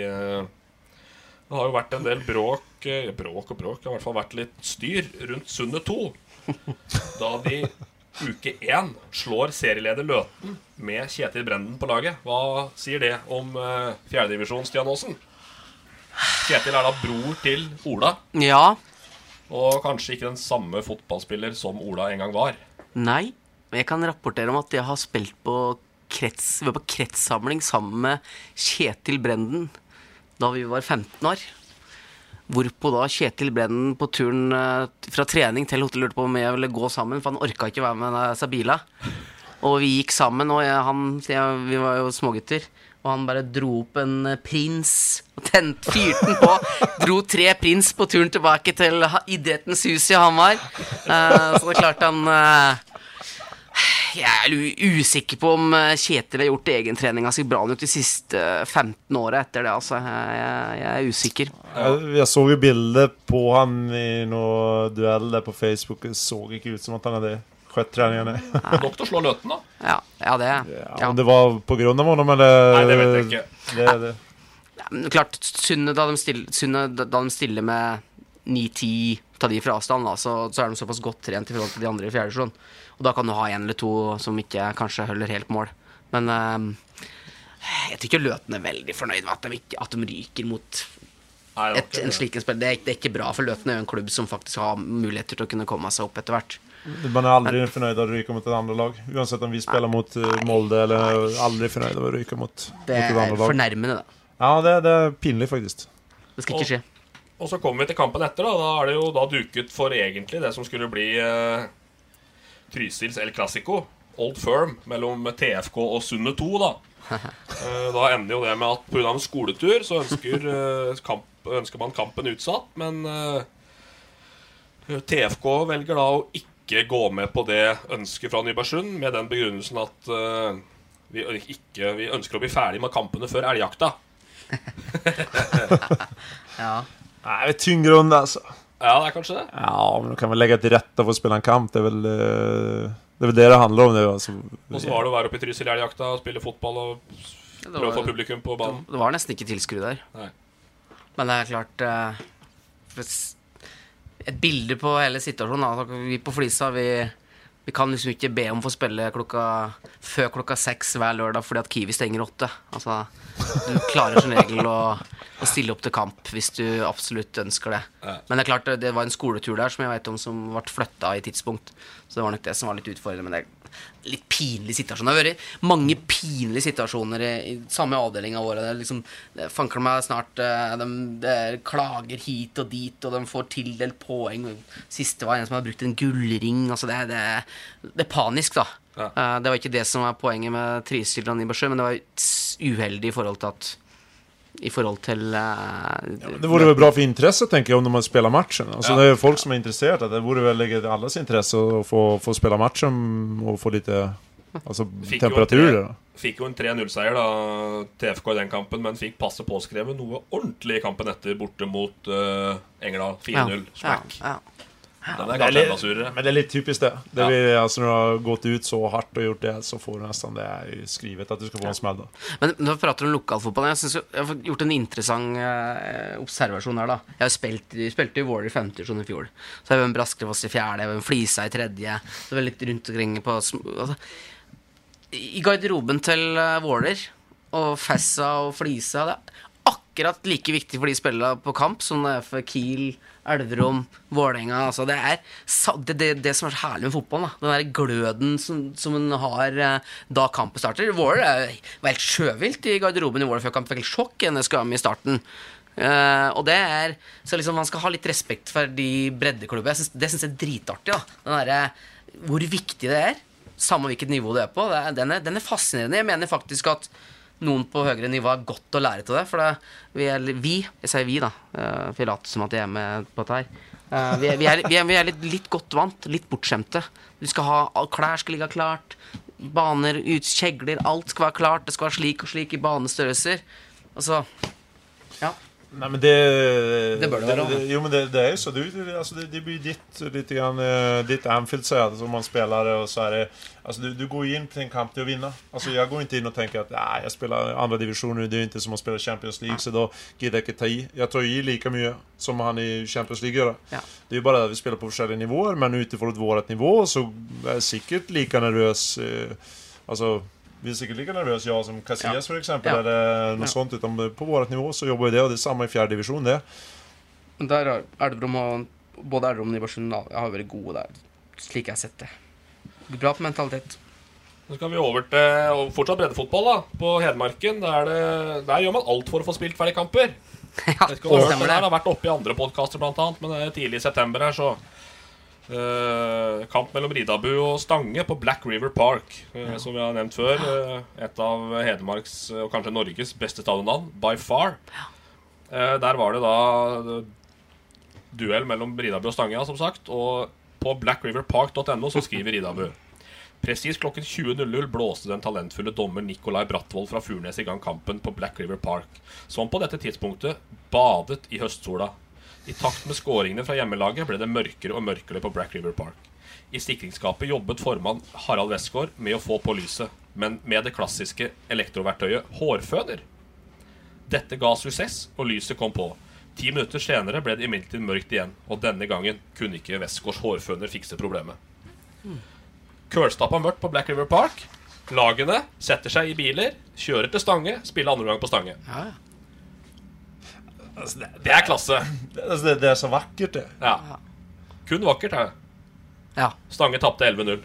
Speaker 3: Det har jo vært en del bråk eh, Bråk og bråk. Det har i hvert fall vært litt styr rundt Sundet 2. Da de uke én slår serieleder Løten med Kjetil Brenden på laget. Hva sier det om uh, fjerdedivisjon, Stian Aasen? Kjetil er da bror til Ola.
Speaker 4: Ja.
Speaker 3: Og kanskje ikke den samme fotballspiller som Ola en gang var.
Speaker 4: Nei. Men jeg kan rapportere om at jeg har spilt på krets, vi var på kretssamling sammen med Kjetil Brenden da vi var 15 år. Hvorpå da Kjetil Brenden på turen eh, fra trening til hotellet lurte på om jeg ville gå sammen, for han orka ikke være med seg bila. Og vi gikk sammen, og jeg, han, jeg, vi var jo smågutter. Og han bare dro opp en eh, prins og tent, fyrte den på. Dro tre prins på turen tilbake til Idrettens hus i Hamar. Uh, så det er klart han uh, Jeg er usikker på om Kjetil har gjort egentreninga si bra nok de siste 15 åra etter det. altså. Jeg, jeg er usikker.
Speaker 5: Jeg, jeg så jo bildet på han i noen dueller på Facebook. Det så ikke ut som at han er skjøtt treningene.
Speaker 3: Nok til å slå Løten, da.
Speaker 4: Ja, ja det
Speaker 5: ja. Om det var på grunn av ham, eller
Speaker 3: Nei, det vet jeg ikke.
Speaker 5: Det, det.
Speaker 4: Ja, klart, Sunne, da de stiller, da de stiller med 9-10 ta de fra avstand, da, så, så, er de såpass godt trent i forhold til de andre i fjerde divisjon. Og da kan du ha en eller to som ikke kanskje holder helt mål. Men uh, jeg tror ikke Løten er veldig fornøyd med at de, ikke, at de ryker mot et, en slik spiller Det, det er ikke bra, for Løten er jo en klubb som faktisk har muligheter til å kunne komme seg opp etter hvert.
Speaker 5: Man er aldri fornøyd av å ryke mot et andre lag. Uansett om vi spiller mot uh, Molde eller aldri fornøyd av å ryke mot, et andre lag.
Speaker 4: Det er fornærmende, da.
Speaker 5: Ja, det, det, er pinlig, faktisk.
Speaker 4: Det skal ikke skje.
Speaker 3: Og, og så kommer vi til kampen etter. Da Da er det jo da duket for egentlig det som skulle bli uh, Trysils El Clásico. Old Firm mellom TFK og Sundet 2, da. Uh, da ender jo det med at pga. en skoletur så ønsker, kamp, ønsker, man kampen utsatt, men TFK velger da å ikke ikke gå med på det ønsket fra Nybergsund med den begrunnelsen at uh, vi, ikke, vi, ønsker å bli ferdig med kampene før elgjakta.
Speaker 4: ja.
Speaker 5: Nei, det er tynn grunn, altså.
Speaker 3: Ja, det er kanskje det.
Speaker 5: Ja, men du kan vel legge til rette for å spille en kamp. Det er vel uh, det, er vel det det handler om. Altså.
Speaker 3: Og så var det å være oppe i Trysil i elgjakta og spille fotball og prøve å få publikum på banen.
Speaker 4: Det var nesten ikke tilskudd der.
Speaker 3: Nei.
Speaker 4: Men det er klart uh, et bilde på hele situasjonen. Da. vi på Flisa vi, vi, kan liksom ikke be om å få spille klokka, før klokka seks hver lørdag fordi at Kiwi stenger åtte. Altså, du klarer som regel å, å, stille opp til kamp hvis du absolutt ønsker det. Men det er klart det var en skoletur der som jeg vet om som ble flytta i tidspunkt. Så det var nok det som var litt utfordrende. Men det litt pinlig situasjon. Det har vært mange pinlige situasjoner i, i samme avdelinga vår. Det, liksom, det fanker meg snart eh, de, de, klager hit og dit, og de får tildelt poeng. Siste var en som hadde brukt en gullring. Altså det, det, det, er panisk, da. Ja. Uh, det var ikke det som var poenget med Trysil og Nibersjø, men det var uheldig i forhold til at i forhold til uh,
Speaker 5: ja, Det vore vel bra for interesse, tenker jeg, om man spiller matchen. Altså, ja. Det er jo folk som er interessert. Det vore vel i alles interesse å få, få spille matchen og få litt altså, temperatur.
Speaker 3: Fikk jo en 3-0-seier, da, TFK i den kampen, men fikk passet påskrevet noe ordentlig i kampen etter, borte mot uh, Engerdal. 4-0. Smack. Ja, ja.
Speaker 5: Ja, det er litt, men det er litt typisk, det. det vil, altså, når du har gått ut så hardt og gjort det, så får du nesten det skrevet at du skal få en smell. Da.
Speaker 4: Men når vi prater om lokalfotball, jeg, synes jeg har gjort en interessant eh, observasjon her. da Jeg har spilt, spilte i Warrior i femte divisjon i fjor. Så har vi en Braskerefoss i fjerde, en Flisa i tredje. Så vi litt rundt omkring på altså, I garderoben til uh, Våler og Fessa og Flisa Det er akkurat like viktig for de spillerne på kamp som det er for Kiel Elverum, Vålerenga. Altså det det, det, det, som er så herlig med fotballen. Da. Den der gløden som, som en har eh, da kampen starter. Våler var helt sjøvilt i garderoben i Våler før kamp. Fikk helt sjokk i NSKM i starten. Uh, og det er Så liksom man skal ha litt respekt for de breddeklubbene. Det syns jeg er dritartig. der, Hvor viktig det er. Samme hvilket nivå det er på. Er, den, er, den er fascinerende. Jeg mener faktisk at noen på høyere nivå er godt å lære til det. For det, vi, er, vi, jeg sier vi, da, uh, for jeg later som at jeg er med på dette her. Uh, vi, er, vi, er, vi, er, vi er, litt, litt, godt vant, litt bortskjemte. Du skal ha, Klær skal ligge klart. Baner, ut, kjegler, alt skal være klart. Det skal være slik og slik i banestørrelser. Altså Ja.
Speaker 5: Nej men det...
Speaker 4: Det bør det være. Det,
Speaker 5: Jo men det, det er jo så. Du, altså, det, det blir ditt, litt grann, eh, ditt Anfield så här, som man spiller. Og så er det... altså, du, du går inn til en kamp til å vinne. Altså, jeg går ikke inn og tenker at Nei, jeg spiller andredivisjon nå, det er ikke som å spille Champions League så da gidder jeg ikke ta i. Jeg tar i lika mye som han i Champions League gjør.
Speaker 4: Ja.
Speaker 5: Det er jo bare at vi spiller på forskjellige nivåer men utifrån vårt nivå så er jeg sikkert lika nervøs. Eh, alltså vi är säkert lika nervösa, jag som Casillas
Speaker 4: Ja.
Speaker 5: för exempel
Speaker 4: Ja.
Speaker 5: eller något
Speaker 4: Ja.
Speaker 5: sånt. Utan på vårt nivå så jobbar vi det och det är samma i fjärde division det.
Speaker 4: Der har Elverum og både Elverum og Nybergsund har vært gode der, slik jeg har sett det. Bra på mentalitet.
Speaker 3: Så skal vi over til og fortsatt breddefotball da, på Hedmarken. Der, det, der gjør man alt for å få spilt ferdig kamper.
Speaker 4: Ja,
Speaker 3: det
Speaker 4: det.
Speaker 3: har vært oppe i andre podkaster bl.a., men det er tidlig i september her, så eh, Kamp mellom Ridabu og Stange på Black River Park, eh, som vi har nevnt før. uh, et av Hedmarks, og kanskje Norges, beste stadionnavn, by far. Der var det da duell mellom Ridabu og Stange, ja, som sagt. Og på blackriverpark.no så skriver Ridabu Presis klokken 20.00 blåste den talentfulle dommer Nikolai Brattvold fra Furnes i gang kampen på Black River Park, som på dette tidspunktet badet i høstsola. I takt med skåringene fra hjemmelaget ble det mørkere og mørkere på Black River Park. I sikringsskapet jobbet formann Harald Westgård med å få på lyset, men med det klassiske elektroverktøyet hårføner. Dette ga suksess, og lyset kom på. Ti minutter senere ble det imidlertid mørkt igjen, og denne gangen kunne ikke Westgårds hårføner fikse problemet. Kølstappa mørkt på Black River Park. Lagene setter seg i biler, kjører til Stange, spiller andre gang på Stange.
Speaker 4: Ja.
Speaker 5: Det,
Speaker 3: Det er klasse.
Speaker 5: det, altså, det, det er så vakkert, det.
Speaker 3: Ja. Kun vakkert, er det.
Speaker 4: ja.
Speaker 3: Stange tapte 11-0.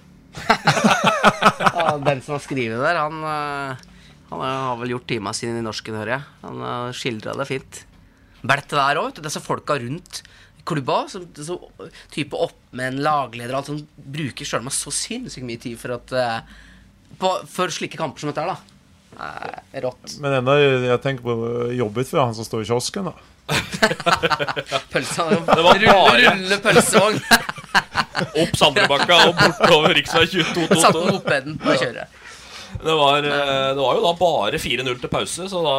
Speaker 4: Den som har skrevet der, han, eh, han har vel gjort tima sine i norsken, hører jeg. Han har skildra det fint. Bert det der òg, disse folka rundt klubba, som, som type oppmenn, lagleder og alt sånt, bruker sjøl meg så sinnssykt mye tid for at eh, på, For slike kamper som dette her, da. Eh, rått.
Speaker 5: Men enda jeg tenker på jobbet for han som står i kiosken
Speaker 4: da.
Speaker 3: Det
Speaker 4: rulle, rulle pølsevogn.
Speaker 3: Opp Sandrebakka og bortover rv.
Speaker 4: Satt på
Speaker 3: 2222.
Speaker 4: mopeden og kjører.
Speaker 3: Det var, eh, det var jo da bare 4-0 til pause, så da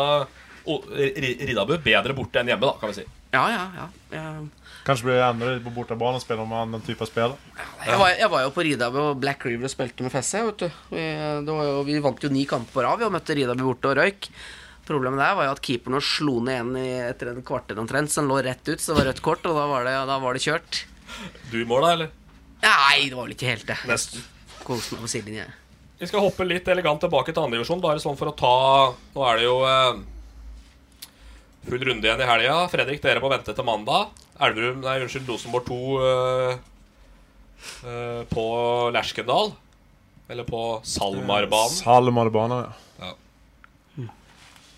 Speaker 3: Riddabu bedre borte enn hjemme, da, kan vi si.
Speaker 4: Ja, ja, ja. Jeg,
Speaker 5: Kanske blir det ännu på bortebane och spille med den type av spel.
Speaker 4: jeg, var, jeg var jo på Ridabu og Black River og spilte med Fesse. Vet du. Vi, det var jo, vi vant jo ni kamper på rad. Vi møtte Ridabu borte og røyk. Problemet der var jo at keeperen vår slo ned en i- etter en kvarter omtrent, så den lå rett ut. Så det var rødt kort, og da var det, da var det kjørt.
Speaker 3: Du i mål, da, eller?
Speaker 4: Nei, det var vel ikke helt det.
Speaker 3: Nesten.
Speaker 4: Koste meg på sidelinja.
Speaker 3: Vi skal hoppe litt elegant tilbake til andredivisjon, bare sånn for å ta Nå er det jo eh, full runde igjen i helga. Fredrik, dere må vente til mandag. Elverum, nei, unnskyld, Rosenborg 2 uh, uh, på Lerskendal. Eller på Salmarbanen.
Speaker 5: Salmarbanen, ja.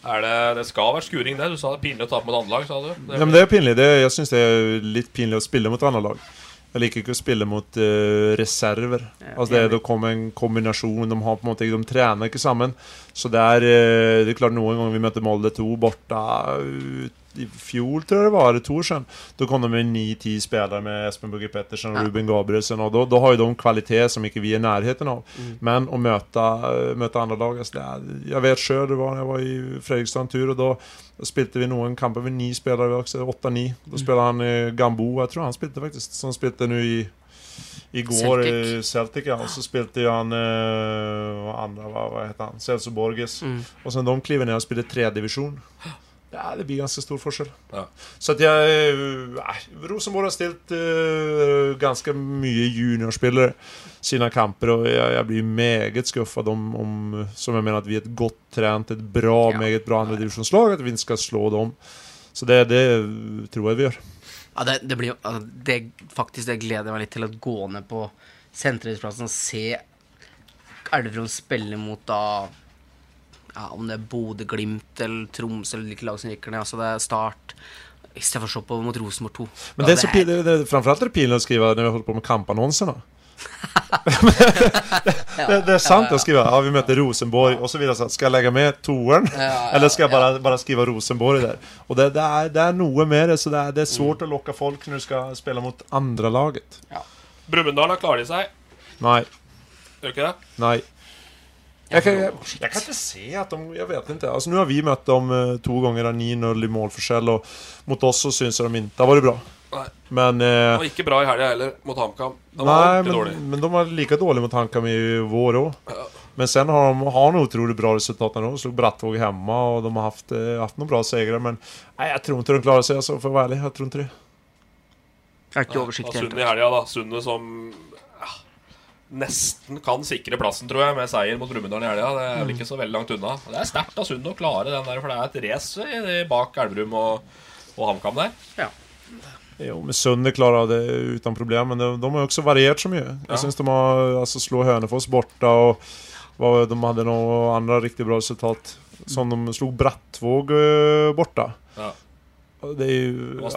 Speaker 3: Er det, det skal være skuring, det. Du sa det er pinlig å tape mot andre lag, sa du. Det,
Speaker 5: ja men det er pinlig. Det, jeg syns det er litt pinlig å spille mot andre lag. Jeg liker ikke å spille mot uh, reserver. Altså det, det kommer en kombinasjon. De har på en måte De trener ikke sammen. Så det er uh, Det er klart noen ganger vi møter Molde 2 borte ut i fjol, tror jeg det var, eller to år siden. Da kom de med ni-ti spillere med Espen Bugge Pettersen og
Speaker 4: Ja.
Speaker 5: Ruben Gabrielsen. Og da, har jo de kvalitet som ikke vi er i nærheten av. Men å møte, møte andre lag altså det er, Jeg vet sjøl, det var når jeg var i Fredrikstad en tur, og da spilte vi noen kamper med ni spillere også. Åtte-ni. Da spilte han eh, Gambo, jeg tror han spilte faktisk, som spilte nå i Igår i
Speaker 4: Celtic.
Speaker 5: Celtic, ja. Og så spilte han eh, andre, hva, hva heter han? Celso Borges.
Speaker 4: Mm.
Speaker 5: Og sen de kliver ned og spiller tredjedivisjon. Ja, det blir ganske stor forskjell.
Speaker 3: Ja.
Speaker 5: Så at jeg eh, Rosenborg har stilt eh, ganske mye juniorspillere sine kamper, og jeg, jeg blir meget skuffet om, om Som jeg mener at vi er et godt trent, et bra,
Speaker 4: Ja.
Speaker 5: meget bra andredivisjonslag, at vi ikke skal slå dem. Så det, det tror jeg vi gjør.
Speaker 4: Ja, det, det blir jo det, Faktisk det gleder jeg meg litt til å gå ned på sentrumsplassen og se Elverum spille mot da ja, Om det er Bodø-Glimt eller Tromsø eller hvilke lag som rykker ned. Altså det er Start. Istedenfor å se på mot Rosenborg 2.
Speaker 5: Men det er så pin, det, det, framförallt er det pinlig å skrive når vi holder på med kampannonserna. det, det er sant å skrive ja vi møter Rosenborg og så videre. Så, skal jeg legge med toeren,
Speaker 4: ja,
Speaker 5: Eller skal jeg bare, bare skrive Rosenborg der? Og det, det, er, det er noe med det, så det er, det er svårt å lokke folk når du skal spille mot andre laget.
Speaker 3: Brumunddal klarer de seg.
Speaker 5: Nei.
Speaker 3: Gjør ikke det?
Speaker 5: nej. Jag kan, jeg, jeg kan ikke se at de... Jeg vet ikke. Altså, Nå har vi møtt dem eh, ganger. Det er 9-0 i målforskjell, og mot oss så syns jeg de inte har vært bra.
Speaker 3: Nei.
Speaker 5: Men... Eh,
Speaker 3: Og ikke bra i helga heller, mot HamKam. De dårlig.
Speaker 5: men, men de var like dårlige mot HamKam i vår också. Men sen har de har nog utrolig bra resultat nå de slog Brattvåg hjemme, og de har haft, eh, haft några bra seire. Men nei, jeg tror ikke de klarer seg, altså, for å være ærlig. Jeg tror ikke det.
Speaker 4: Jeg har ikke
Speaker 3: oversiktlig.
Speaker 4: oversikt helt.
Speaker 3: Sundet i helga, da. Sundet som ja, nesten kan sikre plassen, tror jeg, med seier mot Brumunddal i helga. Det er vel ikke så veldig langt unna. Det er sterkt av Sund å klare den der, for det er et race bak Elverum og, og HamKam der.
Speaker 5: Jo, men Sunde klarer det utan problem, men de, de har også variert så mycket.
Speaker 3: Ja.
Speaker 5: Jag syns de har altså, slå Hønefoss borte, og de hadde noe andre riktig bra resultat. Som de slog Brattvåg borte.
Speaker 3: Ja.
Speaker 5: Det er
Speaker 3: jo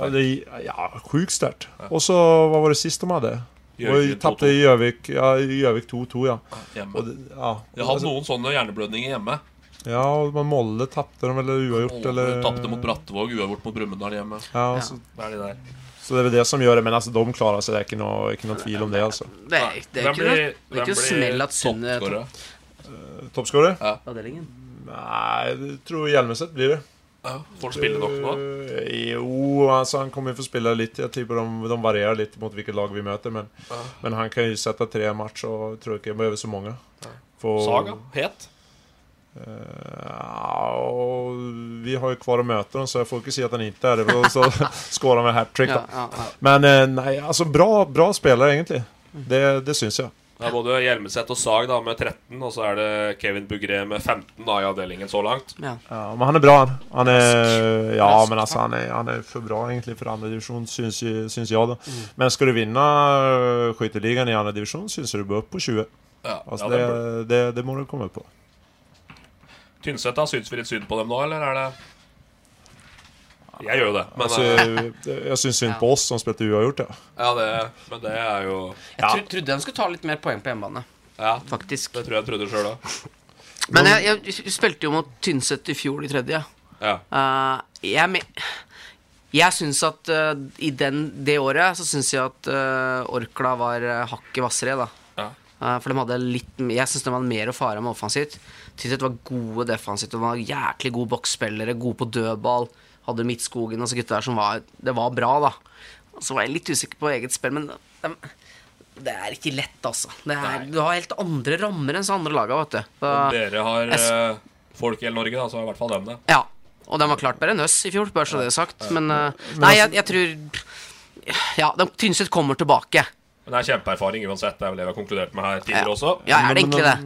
Speaker 5: ja, sjukt sterkt. ja. Och så, hva var det sist de hade?
Speaker 3: Gjøvik
Speaker 5: tapte tappade i Gjøvik ja, i 2-2 ja.
Speaker 3: Hjemme.
Speaker 5: Och det, ja.
Speaker 3: Jeg har noen sånne hjerneblødninger hjemme.
Speaker 5: Ja, og man Molle tapte de eller oavgjort eller...
Speaker 3: Tapte mot Brattvåg, uavgjort mot Brumunddal hjemme.
Speaker 5: Ja,
Speaker 4: Ja.
Speaker 5: Så,
Speaker 3: Det er de der.
Speaker 5: så det er det som gjør det, men altså, de klarer seg, det er ikke noe, ikke noe tvil om det altså
Speaker 4: Det er, det er
Speaker 3: Hvem
Speaker 4: ikke noe,
Speaker 3: blir-
Speaker 4: det er ikke noe
Speaker 3: blir
Speaker 4: smell at Sundet er
Speaker 3: toppskårer?
Speaker 5: Ja.
Speaker 4: Avdelingen?
Speaker 5: Nei, jeg tror Hjelmeset blir det.
Speaker 3: Ja, får han spille nok nå?
Speaker 5: Eh, Jo, altså han kommer ju få spille litt. Jeg tipper de, de varierer litt mot vilket lag vi møter. Men, men han kan jo sätta tre matcher og tror ikke jeg behøver så många. For,
Speaker 3: Saga? Het?
Speaker 5: Eh, ja, och vi har jo kvar å møte dem så jeg får ikke si at han ikke er det. Så skårer han med hattrick
Speaker 4: Ja,
Speaker 5: då.
Speaker 4: ja, ja.
Speaker 5: Men uh, nei, altså bra, bra spelare egentlig. Det, det syns jag.
Speaker 3: Det er både Hjelmeset og Sag da med 13, og så er det Kevin Bugré med 15 da i avdelingen så langt.
Speaker 4: ja.
Speaker 5: Ja, men han er bra han. Han er, ja, men altså, han er, han er for bra egentlig for andredivisjon, syns, syns, jeg. da. Mm. Men skal du vinne eh, skytteligan i andredivisjon, syns det du bør opp på 20.
Speaker 3: Ja,
Speaker 5: Altså,
Speaker 3: ja,
Speaker 5: det,
Speaker 3: det
Speaker 5: det, det må du komme på.
Speaker 3: Tynset, da? Syns vi litt synd på dem nå, eller er det Jeg gjør jo det, men,
Speaker 5: altså,
Speaker 3: jeg
Speaker 5: jag syns synd på oss som spilte uavgjort ja.
Speaker 3: ja, det, men det er jo
Speaker 4: Jeg tro, trodde de skulle ta litt mer poeng på hjemmebane,
Speaker 3: Ja,
Speaker 4: faktisk.
Speaker 3: det tror jeg jeg trodde sjøl òg.
Speaker 4: Men jeg, jeg spilte jo mot Tynset i fjor, i tredje.
Speaker 3: Ja.
Speaker 4: Uh, jeg jeg syns at uh, i den, det året så syns jeg at uh, Orkla var uh, hakket hvassere, da.
Speaker 3: Ja.
Speaker 4: Uh, for de hadde litt Jeg syns de hadde mer å fare med offensivt. Tynset var gode defensivt. De var jæklig gode boksspillere, gode på dødball. Hadde Midtskogen og så gutta der som var Det var bra, da. Så var jeg litt usikker på eget spill, men de, det er ikke lett, altså. Det er, du har helt andre rammer enn så andre laga, vet du. Så,
Speaker 3: dere har
Speaker 4: jeg
Speaker 3: eh, folk i hele Norge, da, så har i hvert fall dem det.
Speaker 4: ja. Og de var klart bedre enn oss i fjor, bare så det er sagt. Men eh, Nei, jeg, jeg tror Ja, de Tynset kommer tilbake.
Speaker 3: Men det er kjempeerfaring uansett. Det er vel det vi har konkludert med her tidligere
Speaker 4: Ja.
Speaker 3: også.
Speaker 4: Ja, er det egentlig det?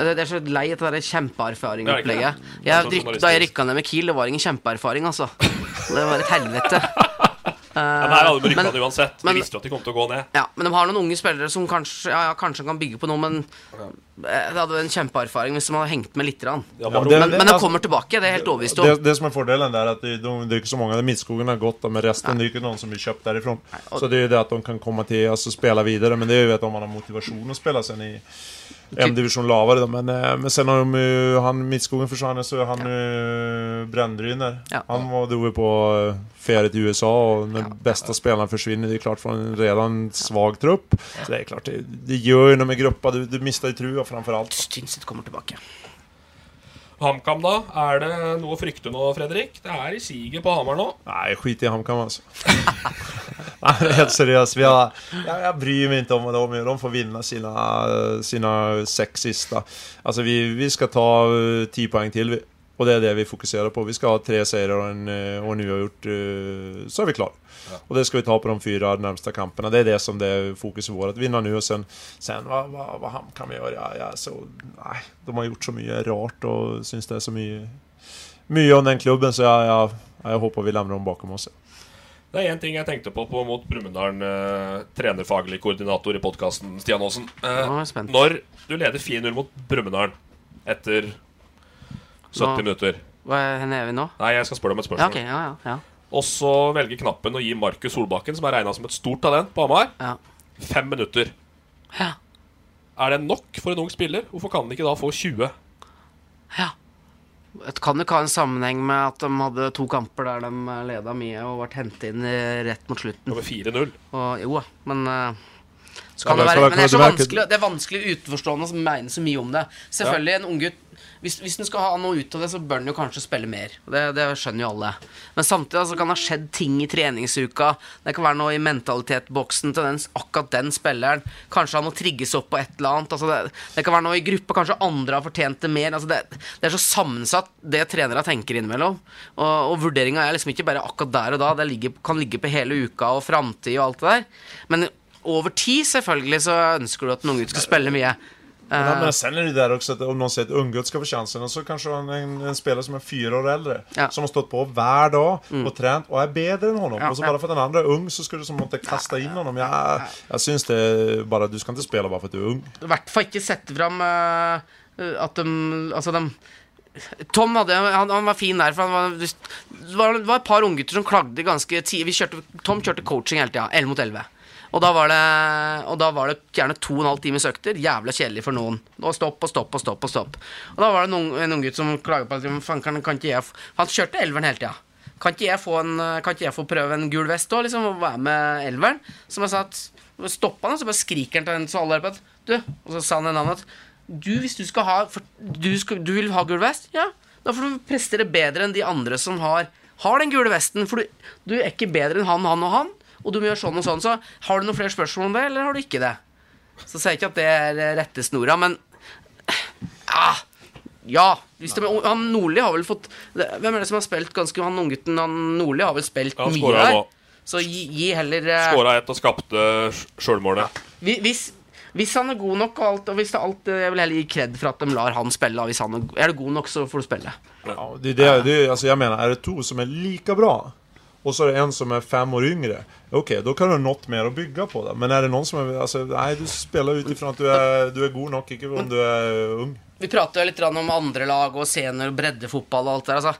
Speaker 4: Det er så lei av det kjempeerfaring-opplegget.
Speaker 3: Er ikke det.
Speaker 4: Jeg
Speaker 3: Det er
Speaker 4: rykk,
Speaker 3: journalistisk.
Speaker 4: da jeg rykka ned med Kiel, det var ingen kjempeerfaring, altså. Det var et helvete.
Speaker 3: Men her hadde de rykka uansett.
Speaker 4: men-
Speaker 3: de visste jo at de kom til å gå ned.
Speaker 4: Ja, men de har noen unge spillere som kanskje, ja, ja, kanskje kan bygge på noe, men okay. det hadde vært en kjempeerfaring hvis de hadde hengt med litt.
Speaker 3: Ja, men,
Speaker 5: det-
Speaker 4: Men, men de kommer tilbake, det er helt overbevist om.
Speaker 5: det som er fordelen, er at de, det, de, det så mange så många. Midtskogen har gått men resten det er ikke noen som blir kjøpt derifra. Så det er jo det at de kan komma till, altså, spille videre, Men det er jo at om man har motivasjon Å spille seg inn i en division lavare då. Men, eh, men sen har de ju, han Midtskogen försvann så han uh, Brändryner.
Speaker 4: Ja.
Speaker 5: Han var drog på uh, ferie till USA och när bästa spelaren försvinner, det är klart från en redan svag trupp. Så det är klart, det, det gör ju när de är gruppa, du, du mister ju trua framförallt.
Speaker 4: Tynset kommer tilbake.
Speaker 3: HamKam, da? Er det noe å frykte nå, Fredrik? Det er i siget på Hamar nå.
Speaker 5: Nei, skit i HamKam altså. Nei, helt seriøst. Jag, jag bryr meg ikke om vad de får vinne sine, sine seks siste. Altså, vi, vi skal ta ti poeng til, og det er det vi fokuserer på. Vi skal ha tre seire og en, eh, och nu gjort eh, så er vi klara. Och det ska vi ta på de fyra närmsta kamperna. Det är det som det är fokus i vår. Att vinna nu och sen, sen vad, vad, vad vi gör. Ja, ja, så, nej, de har gjort så mycket rart och syns det är så mycket, mycket om den klubben så jag, jag, jag hoppas vi lämnar dem bakom oss.
Speaker 3: Det er én ting jeg tenkte på, på mot Brumunddal, eh, trenerfaglig koordinator i podkasten, Stian Aasen. Eh,
Speaker 4: er
Speaker 3: når du leder 4-0 mot Brumunddal etter 70
Speaker 4: Nå-
Speaker 3: minutter
Speaker 4: Hva er hvor er vi nå?
Speaker 3: Nei, jeg skal spørre deg om et
Speaker 4: Ja,
Speaker 3: spørsmål.
Speaker 4: ja, ja, ja.
Speaker 3: Og så velger knappen å gi Markus Solbakken, som er regna som et stort talent på Hamar,
Speaker 4: ja.
Speaker 3: fem minutter.
Speaker 4: ja.
Speaker 3: Er det nok for en ung spiller? Hvorfor kan han ikke da få 20?
Speaker 4: Ja. Det kan ikke ha en sammenheng med at de hadde to kamper der de leda mye og ble hentet inn rett mot slutten.
Speaker 3: Over 4-0?
Speaker 4: Og, jo men eh, Så kan
Speaker 5: Ja,
Speaker 4: det,
Speaker 5: det
Speaker 4: være, men det er så vanskelig Det er vanskelig utenforstående å mene så mye om det. Selvfølgelig, en unggutt hvis, hvis den skal ha noe ut av det, så bør den jo kanskje spille mer. Det, det skjønner jo alle. Men samtidig altså, kan det ha skjedd ting i treningsuka. Det kan være noe i mentalitetsboksen til den, akkurat den spilleren. Kanskje han må trigges opp på et eller annet. Altså, det, det kan være noe i gruppa. Kanskje andre har fortjent det mer. Altså, det, det er så sammensatt, det trenere tenker innimellom. Og, og vurderinga er liksom ikke bare akkurat der og da. Det ligger, kan ligge på hele uka og framtid og alt det der. Men over tid, selvfølgelig, så ønsker du at en unggutt skal spille mye.
Speaker 5: Men,
Speaker 4: jeg
Speaker 5: men sen är det där också att om någon säger att Unggutt ska få chansen och så kanske en, en, en spelare som är fyra år äldre.
Speaker 4: Ja.
Speaker 5: Som har stått på hver dag och tränat och är bättre än honom.
Speaker 4: Ja,
Speaker 5: och så
Speaker 4: bare
Speaker 5: bara för att den andra är ung så skulle du som måtte kasta in honom. Jag, jag syns det bara, du ska inte spela bara för att du är ung.
Speaker 4: I hvert fall ikke sette fram uh, at de Altså, de Tom hadde, han, han var fin der, for han var, det var, det var et par unggutter som klagde ganske tidlig. Kjørte, Tom kjørte coaching hele tida, 11 mot 11. Og da, var det, og da var det gjerne to og en halv times økter. Jævla kjedelig for noen. Og stopp og stopp og stopp. Og stopp Og da var det noen, en unggutt som klaga på at "Faen, kan, kan ikke jeg Han kjørte elveren hele tida. Kan ikke en, kan ikke jeg få prøve en gul vest òg, liksom? Og være med elveren? Som jeg sa at Stoppa han, og så bare skriker han til en så alle på Du Og så sa han en annen at Du, hvis du skal ha for, du, skal, du vil ha gul vest? Ja. Da får du prestere bedre enn de andre som har, har den gule vesten. For du, du er ikke bedre enn han, han og han. Og du må gjøre sånn og sånn. Så har du noen flere spørsmål om det, eller har du ikke det? Så sier jeg ikke at det er eh, rettesnora, men ah, Ja. Hvis det, han Nordli har vel fått Hvem er det som har spilt ganske Han unggutten han Nordli har vel spilt
Speaker 3: ja,
Speaker 4: mye her.
Speaker 3: nå.
Speaker 4: Så gi, gi heller uh,
Speaker 3: Skåra ett og skapte sjølmålet.
Speaker 4: Hvi- Hvis, hvis han er god nok, og alt, og hvis det er alt eh, Jeg vil heller gi kred for at de lar han spille. Hvis han er, er du god nok, så får du spille.
Speaker 5: Ja, det, är det, det, altså jeg mener, er det to som er like bra och så är det en som är fem år yngre. Okej, då kan du ha något mer att bygga på. Det. Men är det någon som är... Alltså, nej, du spelar utifrån att du är, du är god nok, ikke om du er ung.
Speaker 4: Vi prater jo litt om andre lag og senior- og breddefotball og alt der. Altså,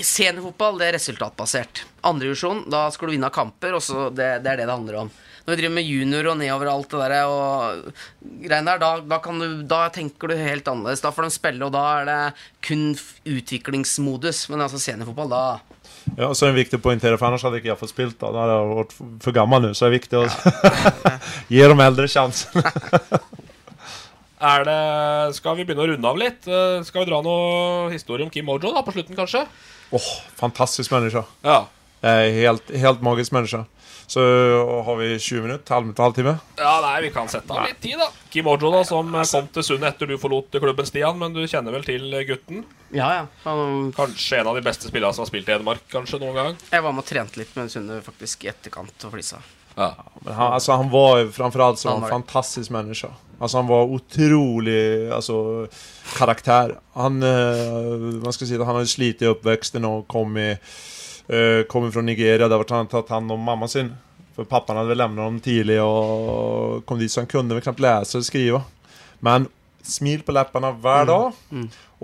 Speaker 4: seniorfotball det er resultatbasert. Andrevisjon, da skal du vinne kamper, og så det, det er det det handler om. Når vi driver med junior og nedover og alt det der, og greiene der, da, da, du, da tenker du helt annerledes. Da får de spille, og da er det kun utviklingsmodus. Men altså seniorfotball, da
Speaker 5: Ja, så er det viktig å poengtere, for annars hadde ikke jeg fått spilt Da hadde jeg vært for gammel nå, nu, så det er viktig å gi de eldre sjansen.
Speaker 3: Er det Skal vi begynne å runde av litt? Eh, Skal vi dra noe historie om Kim Ojo da, på slutten, kanskje?
Speaker 5: Åh, fantastisk menneske.
Speaker 3: Ja.
Speaker 5: Helt, helt magisk människa. Så har vi 20 minutter, halv, halvtime.
Speaker 3: Ja, nei, vi kan sette av litt tid, da. Kim Ojo, da, som kom til Sundet etter du forlot klubben, Stian. Men du kjenner vel til gutten?
Speaker 4: Ja, ja. Han,
Speaker 3: Kanskje en av de beste spillerne som har spilt i Hedmark, kanskje, noen gang?
Speaker 4: jeg var med og trente litt med Sunne faktisk i etterkant og flisa.
Speaker 3: Ja.
Speaker 5: Men han, altså, han var framfor alt
Speaker 4: som
Speaker 5: en
Speaker 4: var-
Speaker 5: fantastisk menneske. Altså, han var utrolig altså, karakter. Han, øh, man si det, han hadde slitt i oppveksten og kom, i, eh, fra Nigeria. Nigeria ble han tatt hand om mamma sin. For Pappaen hadde lämnat dem tidlig og kom dit så han kunne knapt lese läsa eller skrive. Men smil på läpparna hver dag.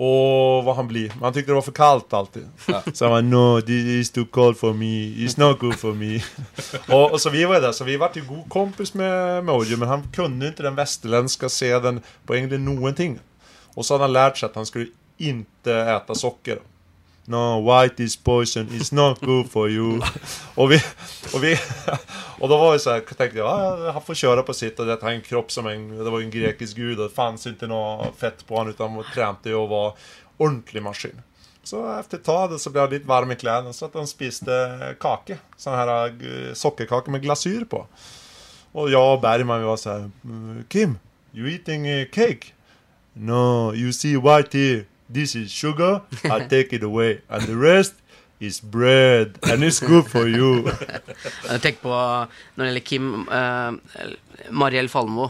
Speaker 5: Og hva han blir. Men han syntes det var for kallt alltid. Så han var no, this is too cold for me. It's not good for me. og, og, så vi var der, där, så vi var ju god kompis med, med Ojo, men han kunne ikke den västerländska seden på egentlig noen ting. Og så hadde han lært seg at han skulle inte äta socker. No, white is poison, it's not good for you. og, vi, og, vi, og da var vi så här, tenkte jeg ja, han får kjøre på sitt Og det, er en kropp som en, det var en grekisk gud og det fanns ikke noe fett på han, utan han jo och var ordentlig maskin. Så etter et tag så ble han litt varm i klærne, så at han spiste kake. sånn her sokkekake med glasyr på. Og jeg og Bergman vi var så här, "Mm, Kim, you eating eh, cake? No, you see white here. This is sugar. I take it away. And the rest is bread. And it's good for you.
Speaker 4: Tenker på når det gjelder Kim uh, Mariell Falmo.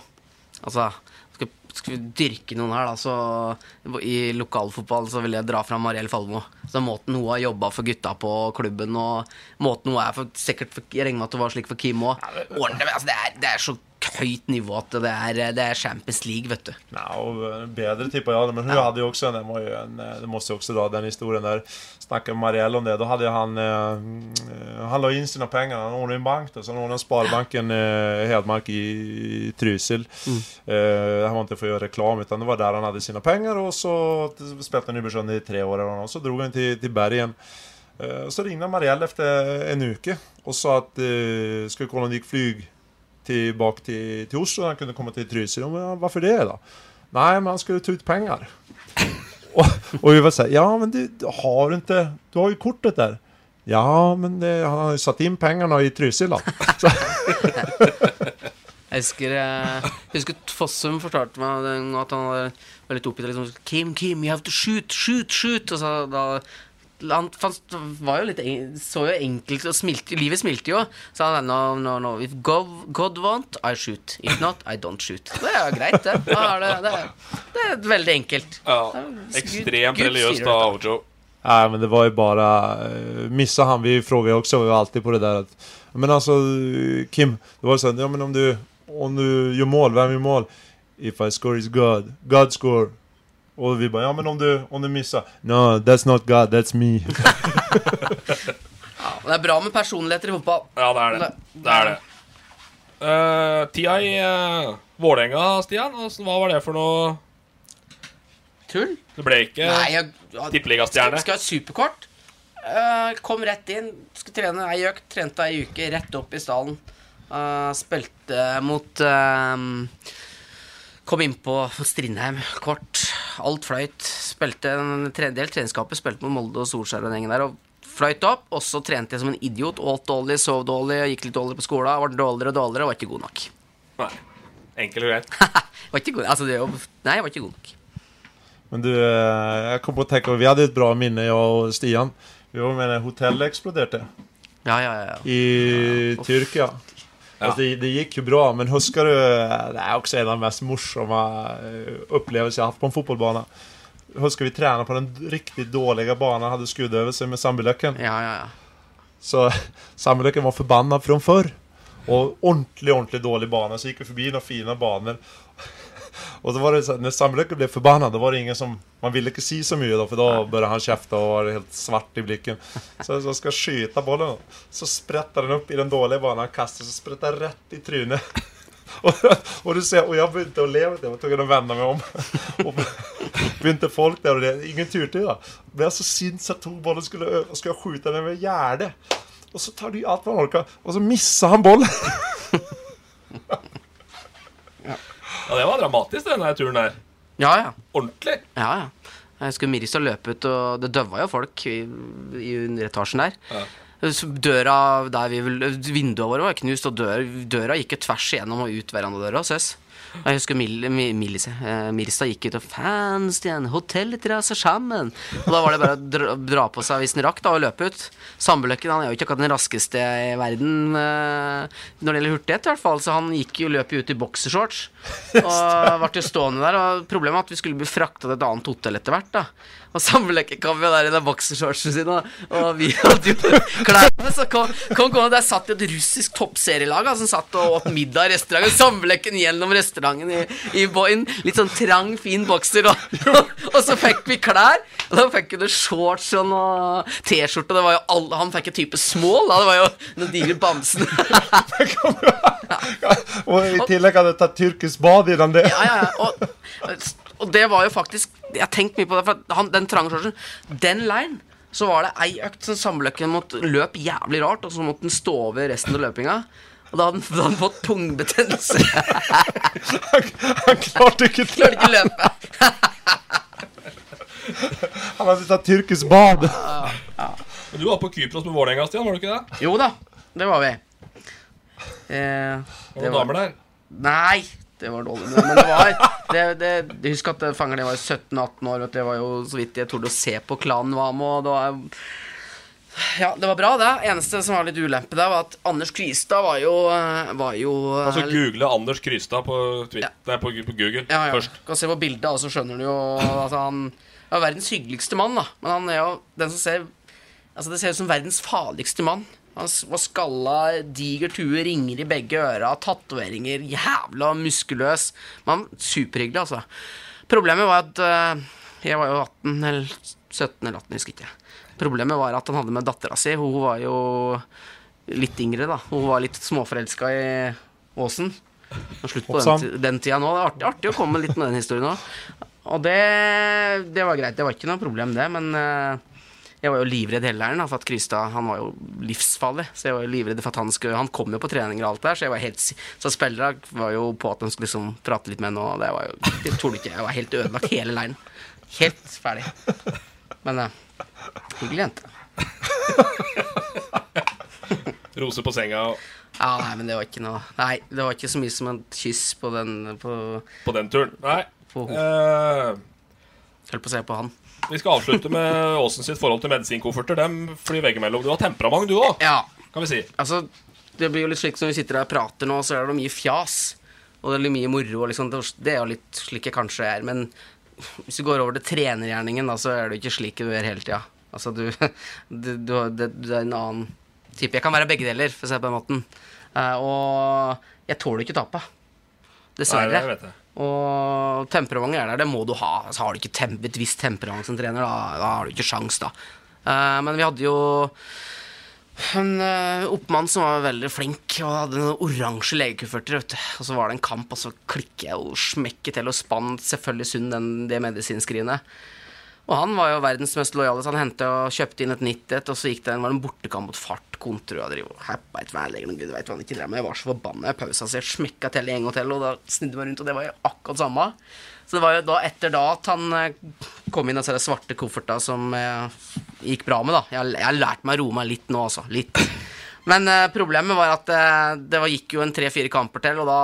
Speaker 4: Altså skal, skal vi dyrke noen her, da, så I lokalfotball så vil jeg dra fram Mariell Falmo. Så Måten hun har jobba for gutta på klubben, og måten hun er for Sikkert for, Jeg regner med at det var slik for Kim òg. Altså, det, det er så høyt nivå at det er, det er Champions League, vet du.
Speaker 5: Ja, och eh, Bedre tipper jeg, Men hun hade ju också, den var ju en, eh, det måste også da, den historien der Snackade med Marielle om det. Da hadde han, eh, han la inn sine penger. Han ordnet en bank. Så han ordnet Sparebanken Hedmark i, Trysil. Mm. Eh, han var ikke for å gjøre reklam utan det var der han hadde sine penger. Og så spilte han Nybergsund i tre år. Och så dro han til, til Bergen. Eh, så ringde Marielle etter en uke og sa at eh, skulle kolla om det gikk flyg tillbaka til, til Oslo. Han kunne komme til Trysil. Men hvorfor det da? Nei, men han skulle ta ut pengar. og, og, vi var sånn ja men du, du har du inte, du har jo kortet der. Ja, men det, han har jo satt inn pengarna i Trysil da. Så,
Speaker 4: Jeg husker, eh, jeg husker Fossum fortalte meg at han var- var litt oppgitt. Liksom, Kim, Kim, you have to shoot, shoot, shoot. Og så da han fast, var jo litt så jo enkelt og smilte, Livet smilte jo. Så han no, no, no. If God, God want, I shoot. If not, I don't shoot. Det er jo greit, det. Da er det, det, er, det er veldig enkelt.
Speaker 3: Ja. Ekstremt religiøst av. Ojo.
Speaker 5: nej, men det var ju bara, missa han, vi frågar vi var alltid på det där att, men alltså Kim, det var så här, ja men om du, om du gör mål, vem gör mål? If I score is God, God score. Och vi bara, ja men om du, om du missar, no, that's not God, that's me.
Speaker 4: Ja, det er bra med personligheter i fotball.
Speaker 3: Ja, det er det. Det er det. Uh, tida i uh, Vålerenga, Stian, altså, hva var det for noe
Speaker 4: Tull?
Speaker 3: Det ble ikke tippeligastjerne.
Speaker 4: Skal, ha superkort. Uh, kom rett inn. skulle trene ei økt. Trente ei uke. Rett opp i stallen. Uh, spilte mot eh, Kom innpå Strindheim. Kort. Alt fløyt. Spilte en tredjedel treningskamper. Spilte mot Molde og Solskjær og den gjengen der. Og fløyt opp. Og så trente jeg som en idiot. Åt dårlig, sov dårlig, gikk litt dårlig på skolen. Var dårligere og dårligere og var ikke god nok.
Speaker 3: Nei. Enkelt og greit.
Speaker 4: var ikke god, altså, det er jo, nei, jeg var ikke god nok.
Speaker 5: Men du, jeg kom på å tenke vi hadde et bra minne jeg og Stian. Vi var med da hotellet eksploderte.
Speaker 4: Ja, ja, ja. ja.
Speaker 5: i Tyrkia. Alltså det, det gick ju bra, men huskar du, det är också en av de mest morsamma eh, upplevelser jag haft på en fotbollbana. Huskar vi tränade på den riktigt dåliga banan, hade skuddøvelse med Sandbylöken.
Speaker 4: ja, ja, ja.
Speaker 5: Så Sandbylöken var förbannad från förr. Og ordentlig ordentlig dårlig bane. så gikk vi forbi noen fine banor. Och så var det så, Når Sandbylöken ble forbanna, da var det ingen som... Man ville ikke si så mye, da, for da begynte han kjefte og var helt svart i blikken. Så jag ska skjuta bollen då. Så spretter den opp i den dårlige banen han kaster, så spretter den rett i trynet. Og, och du ser, og jeg begynte å att leva det, att vända mig om. Og begynte folk der og det, ingen turte. da Ble så sint så jag tog bollen skulle, skulle skjuta den med gjerdet. Og så tar du alt man han og och så misser han bollen.
Speaker 3: Ja, det var dramatisk, den turen der.
Speaker 4: ja, ja.
Speaker 3: Ordentlig.
Speaker 4: Ja, ja. Jeg skulle og løpe ut, og det døva jo folk i, i etasjen der.
Speaker 3: Ja.
Speaker 4: Døra der vi Vinduene våre var knust, og døra, døra gikk jo tvers igjennom og ut verandadøra hos oss. Jeg husker Mil, Mil eh, Mirstad gikk ut og 'Fans igjen, hotellet raser sammen. Og da var det bare å dra, dra på seg hvis den rakk, da, og løpe ut. Sandbøløkken han er jo ikke akkurat den raskeste i verden eh, når det gjelder hurtighet, i hvert fall. Så han gikk jo løp ut i boksershorts. Og ble jo stående der. Og problemet var at vi skulle bli frakta til et annet hotell etter hvert, da. Og Sandbøløkken kom jo der i den boksershortsen sin, og vi hadde jo klærne. Så kom, kom, kom Der satt jo et russisk toppserielag altså, som satt og åt middag i restauranten. Samleken gjennom restauranten i, i bo- litt sånn trang, fin bokser. Og, og så fikk vi klær. Og da fikk vi det shorts og noe T-skjorte. Det var jo alle, Han fikk en type small. Da. Det var jo noen digre bamsen.
Speaker 5: Og i tillegg hadde jeg tatt tyrkisk bad i den
Speaker 4: Ja, ja, ja. Og, og det var jo faktisk Jeg har tenkt mye på det, for han, den trange shortsen Den leiren så var det ei økt som Sandbøløkken måtte løp jævlig rart, og så måtte den stå over resten av løpinga. Og da hadde han, fått tungbetennelse.
Speaker 5: Han, han klarte ikke det.
Speaker 4: Klarte ikke løpe.
Speaker 5: Han hade tagit tyrkisk bad.
Speaker 3: Men du var på Kypros med Vålerenga, Stian, var du ikke det?
Speaker 4: Jo da, det var vi. Eh,
Speaker 3: Det var damer der.
Speaker 4: Nei, det var dårlig. Men det var det, det, Husk at fanger det var 17-18 år, og det var jo så vidt jeg torde å se på klanen var med, og det var Ja, det var bra, det. Eneste som var litt ulempe der, var at Anders Kvistad var jo Var jo
Speaker 3: Altså Google Anders Krystad på, Twitter, nei, på, på Google
Speaker 4: ja, ja.
Speaker 3: først.
Speaker 4: Kan se på bildet, og så skjønner du jo at han er verdens hyggeligste mann, da. Men han er jo den som ser Altså, det ser ut som verdens farligste mann. Han var skalla, diger tue, ringer i begge øra, tatoveringer, jævla muskuløs. Men superhyggelig, altså. Problemet var at uh, Jeg var jo 18 eller 17 eller 18, jeg husker ikke. Problemet var at han hadde med dattera si. Hun var jo litt yngre, da. Hun var litt småforelska i Åsen. Slutt på den, den tida nå. Det er artig, artig å komme litt med den historien òg. Og det, det var greit. Det var ikke noe problem, det. Men eh, Jeg var jo livredd hele leiren, for at Krystad han var jo livsfarlig. Så jeg var jo livredd for at han skulle Han kom jo på treninger og alt der, så jeg var helt Så spillere var jo på at de skulle liksom prate litt med henne, og det var jo Det torde ikke. Jeg var helt ødelagt hele leiren. Helt ferdig. Men eh, hyggelig jente.
Speaker 3: Rose på senga og
Speaker 4: Ja, nei, men det var ikke noe Nei, det var ikke så mye som et kyss på den På,
Speaker 3: på den turen. Nei.
Speaker 4: på
Speaker 3: Eh,
Speaker 4: Holdt på å se på han.
Speaker 3: vi skal avslutte med Åsen sitt forhold til medisinkofferter. Dem flyr veggimellom. Du har temperament, du òg,
Speaker 4: Ja,
Speaker 3: kan vi si.
Speaker 4: altså Det blir jo litt slik som vi sitter her og prater nå, så er det mye fjas. Og det er litt mye moro. Og liksom, det er jo litt slik jeg kanskje er. Men hvis du går over til trenergjerningen, da, så er du ikke slik du er hele tida. Altså, du, du, du, du er en annen type. Jeg kan være begge deler, for å si det på den måten. Eh, og jeg tåler ikke tape. Dessverre.
Speaker 3: Nei, det.
Speaker 4: Og temperamentet er der, det må du ha. Altså, har du ikke et visst temperament som trener, da, da har du ikke sjans, da. Eh, men vi hadde jo en uh, oppmann som var veldig flink, og hadde noen oransje legekufferter. Og så var det en kamp, og så klikker jeg og smekker til og spann selvfølgelig Sund den, det medisinskrinet. Og han var jo verdens mest lojale, så han hentet og kjøpte inn et nytt et, og så gikk det en, var det en bortekamp mot fart Kontro og driv, happa et værlegen gud hva han ikke drev med. Jeg var så forbanna i pausa, så jeg smekka til en gang til, og da snudde jeg meg rundt, og det var jo akkurat samme. Så det var jo da etter da at han eh, kom inn og så de svarte kofferta som eh, gikk bra med, da. Jeg, jeg har lært meg å roe meg litt nå, altså. Litt. Men eh, problemet var at eh, det var, gikk jo en tre-fire kamper til, og da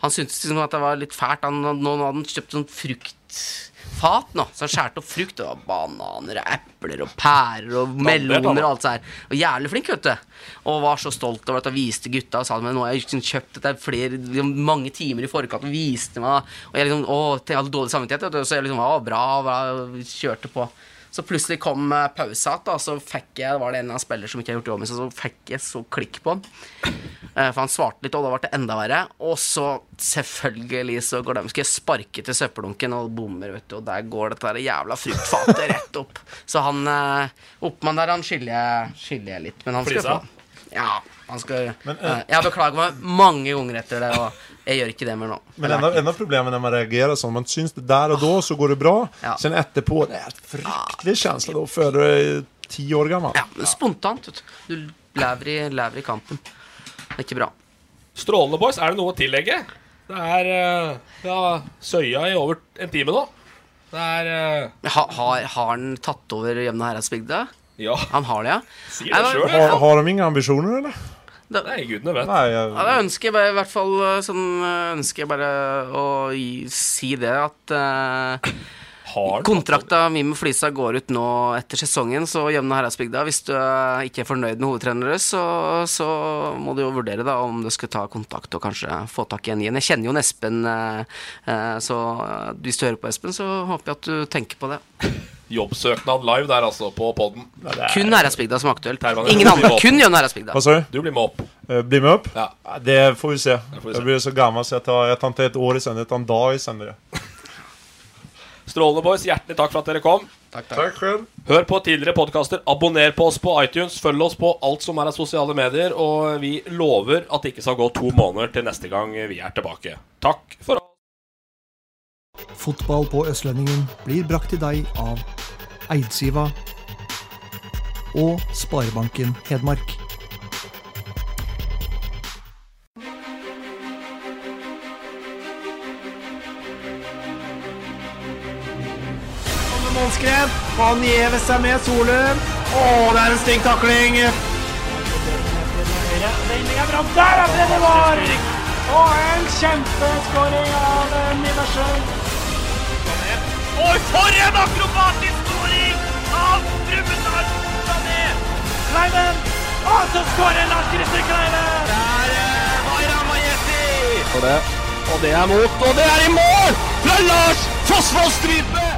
Speaker 4: Han syntes liksom at det var litt fælt. Han, nå, nå hadde han kjøpt sånn fruktfat nå, så han skjærte opp frukt. Og bananer og epler og pærer og meloner og alt sånt. her. Og jævlig flink, vet du. Og var så stolt over at han viste gutta og sa men nå har jeg liksom kjøpt dette flere, liksom, mange timer i forkant og viste meg. Og jeg liksom, å, jeg hadde dårlig samvittighet, vet du. så jeg liksom, å, bra, bra, kjørte på. Så plutselig kom pausa igjen, så fikk jeg, var det en av spillerne som ikke har gjort jobben sin, så fikk jeg så klikk på han. Eh, For han svarte litt, og da ble det enda verre. Og så, selvfølgelig, så går de Skal jeg sparke til søppeldunken og bommer, vet du, og der går dette der jævla fruktfatet rett opp. Så han eh, Oppmann der, han skylder jeg- litt, men han skal få Ja, man skal
Speaker 5: Men,
Speaker 4: uh, Jeg har beklaget meg mange ganger etter det, og jeg gjør ikke det mer nå.
Speaker 5: Men en av problemene når man reagerer sånn man syns det der og da, så går det bra.
Speaker 4: Ja.
Speaker 5: Sen etterpå, det er en fryktelig känsla då, föder du ti år gammel.
Speaker 4: Ja, men spontant, vet du. Du lever i, lever i kampen. Det er ikke bra.
Speaker 3: Strålende, boys. Er det noe å tillegge? Det er eh, ja, Søya i over en time nå. Det er eh,
Speaker 4: Ha, har, har han tatt over Jevne Heradsbygda?
Speaker 3: Ja,
Speaker 4: Han har det, ja?
Speaker 3: sier det sjøl.
Speaker 5: Har, har de ingen ambisjoner, eller?
Speaker 3: Nei, gudene vet.
Speaker 5: Nei, jeg...
Speaker 4: Ja, da ønsker jeg bare, i hvert fall eh, sånn eh, ønsker jeg bare å gi, si det at eh,
Speaker 3: Har
Speaker 4: kontrakta mi med Flisa går ut nå etter sesongen, så Jevne Heradsbygda, hvis du ikke er fornøyd med hovedtreneren deres, så, så må du jo vurdere da om du skal ta kontakt og kanskje få tak i en igjen. Jeg kjenner jo en Espen, eh, eh, så hvis du hører på Espen, så håper jeg at du tenker på det.
Speaker 3: Jobbsøknad live der, altså, på poden.
Speaker 4: Kun Heradsbygda som er aktuelt. Ingen andre. Kun Jevne Heradsbygda.
Speaker 5: Hva sa du?
Speaker 3: Du blir med opp.
Speaker 5: Uh, Blir med opp?
Speaker 3: Ja.
Speaker 5: Det får vi se.
Speaker 3: får vi se.
Speaker 5: Jeg blir så gammel så jeg tar, jeg tar inte et år i sender, jeg tar en dag i sänder.
Speaker 3: Strålende, boys. Hjertelig takk for at dere kom.
Speaker 5: Takk, takk.
Speaker 3: Hør på tidligere podkaster, abonner på oss på iTunes, følg oss på alt som er av sosiale medier, og vi lover at det ikke skal gå to måneder til neste gang vi er tilbake. Takk for oss.
Speaker 1: Fotball på Østlendingen blir brakt til deg av Eidsiva og Sparebanken Hedmark.
Speaker 2: Han gjever seg med Solum. Å, det er en stygg takling. Der er det Var! Og en kjempeskåring av eh,
Speaker 6: Og for en akrobatisk skåring av Brumunddal Sané!
Speaker 2: Kleiven. Og så skårer Lars Christer Kleiven!
Speaker 6: Der eh, var Ramajeti!
Speaker 3: Og det er mot, og det er i mål! Fra Lars Fossvoll Strype!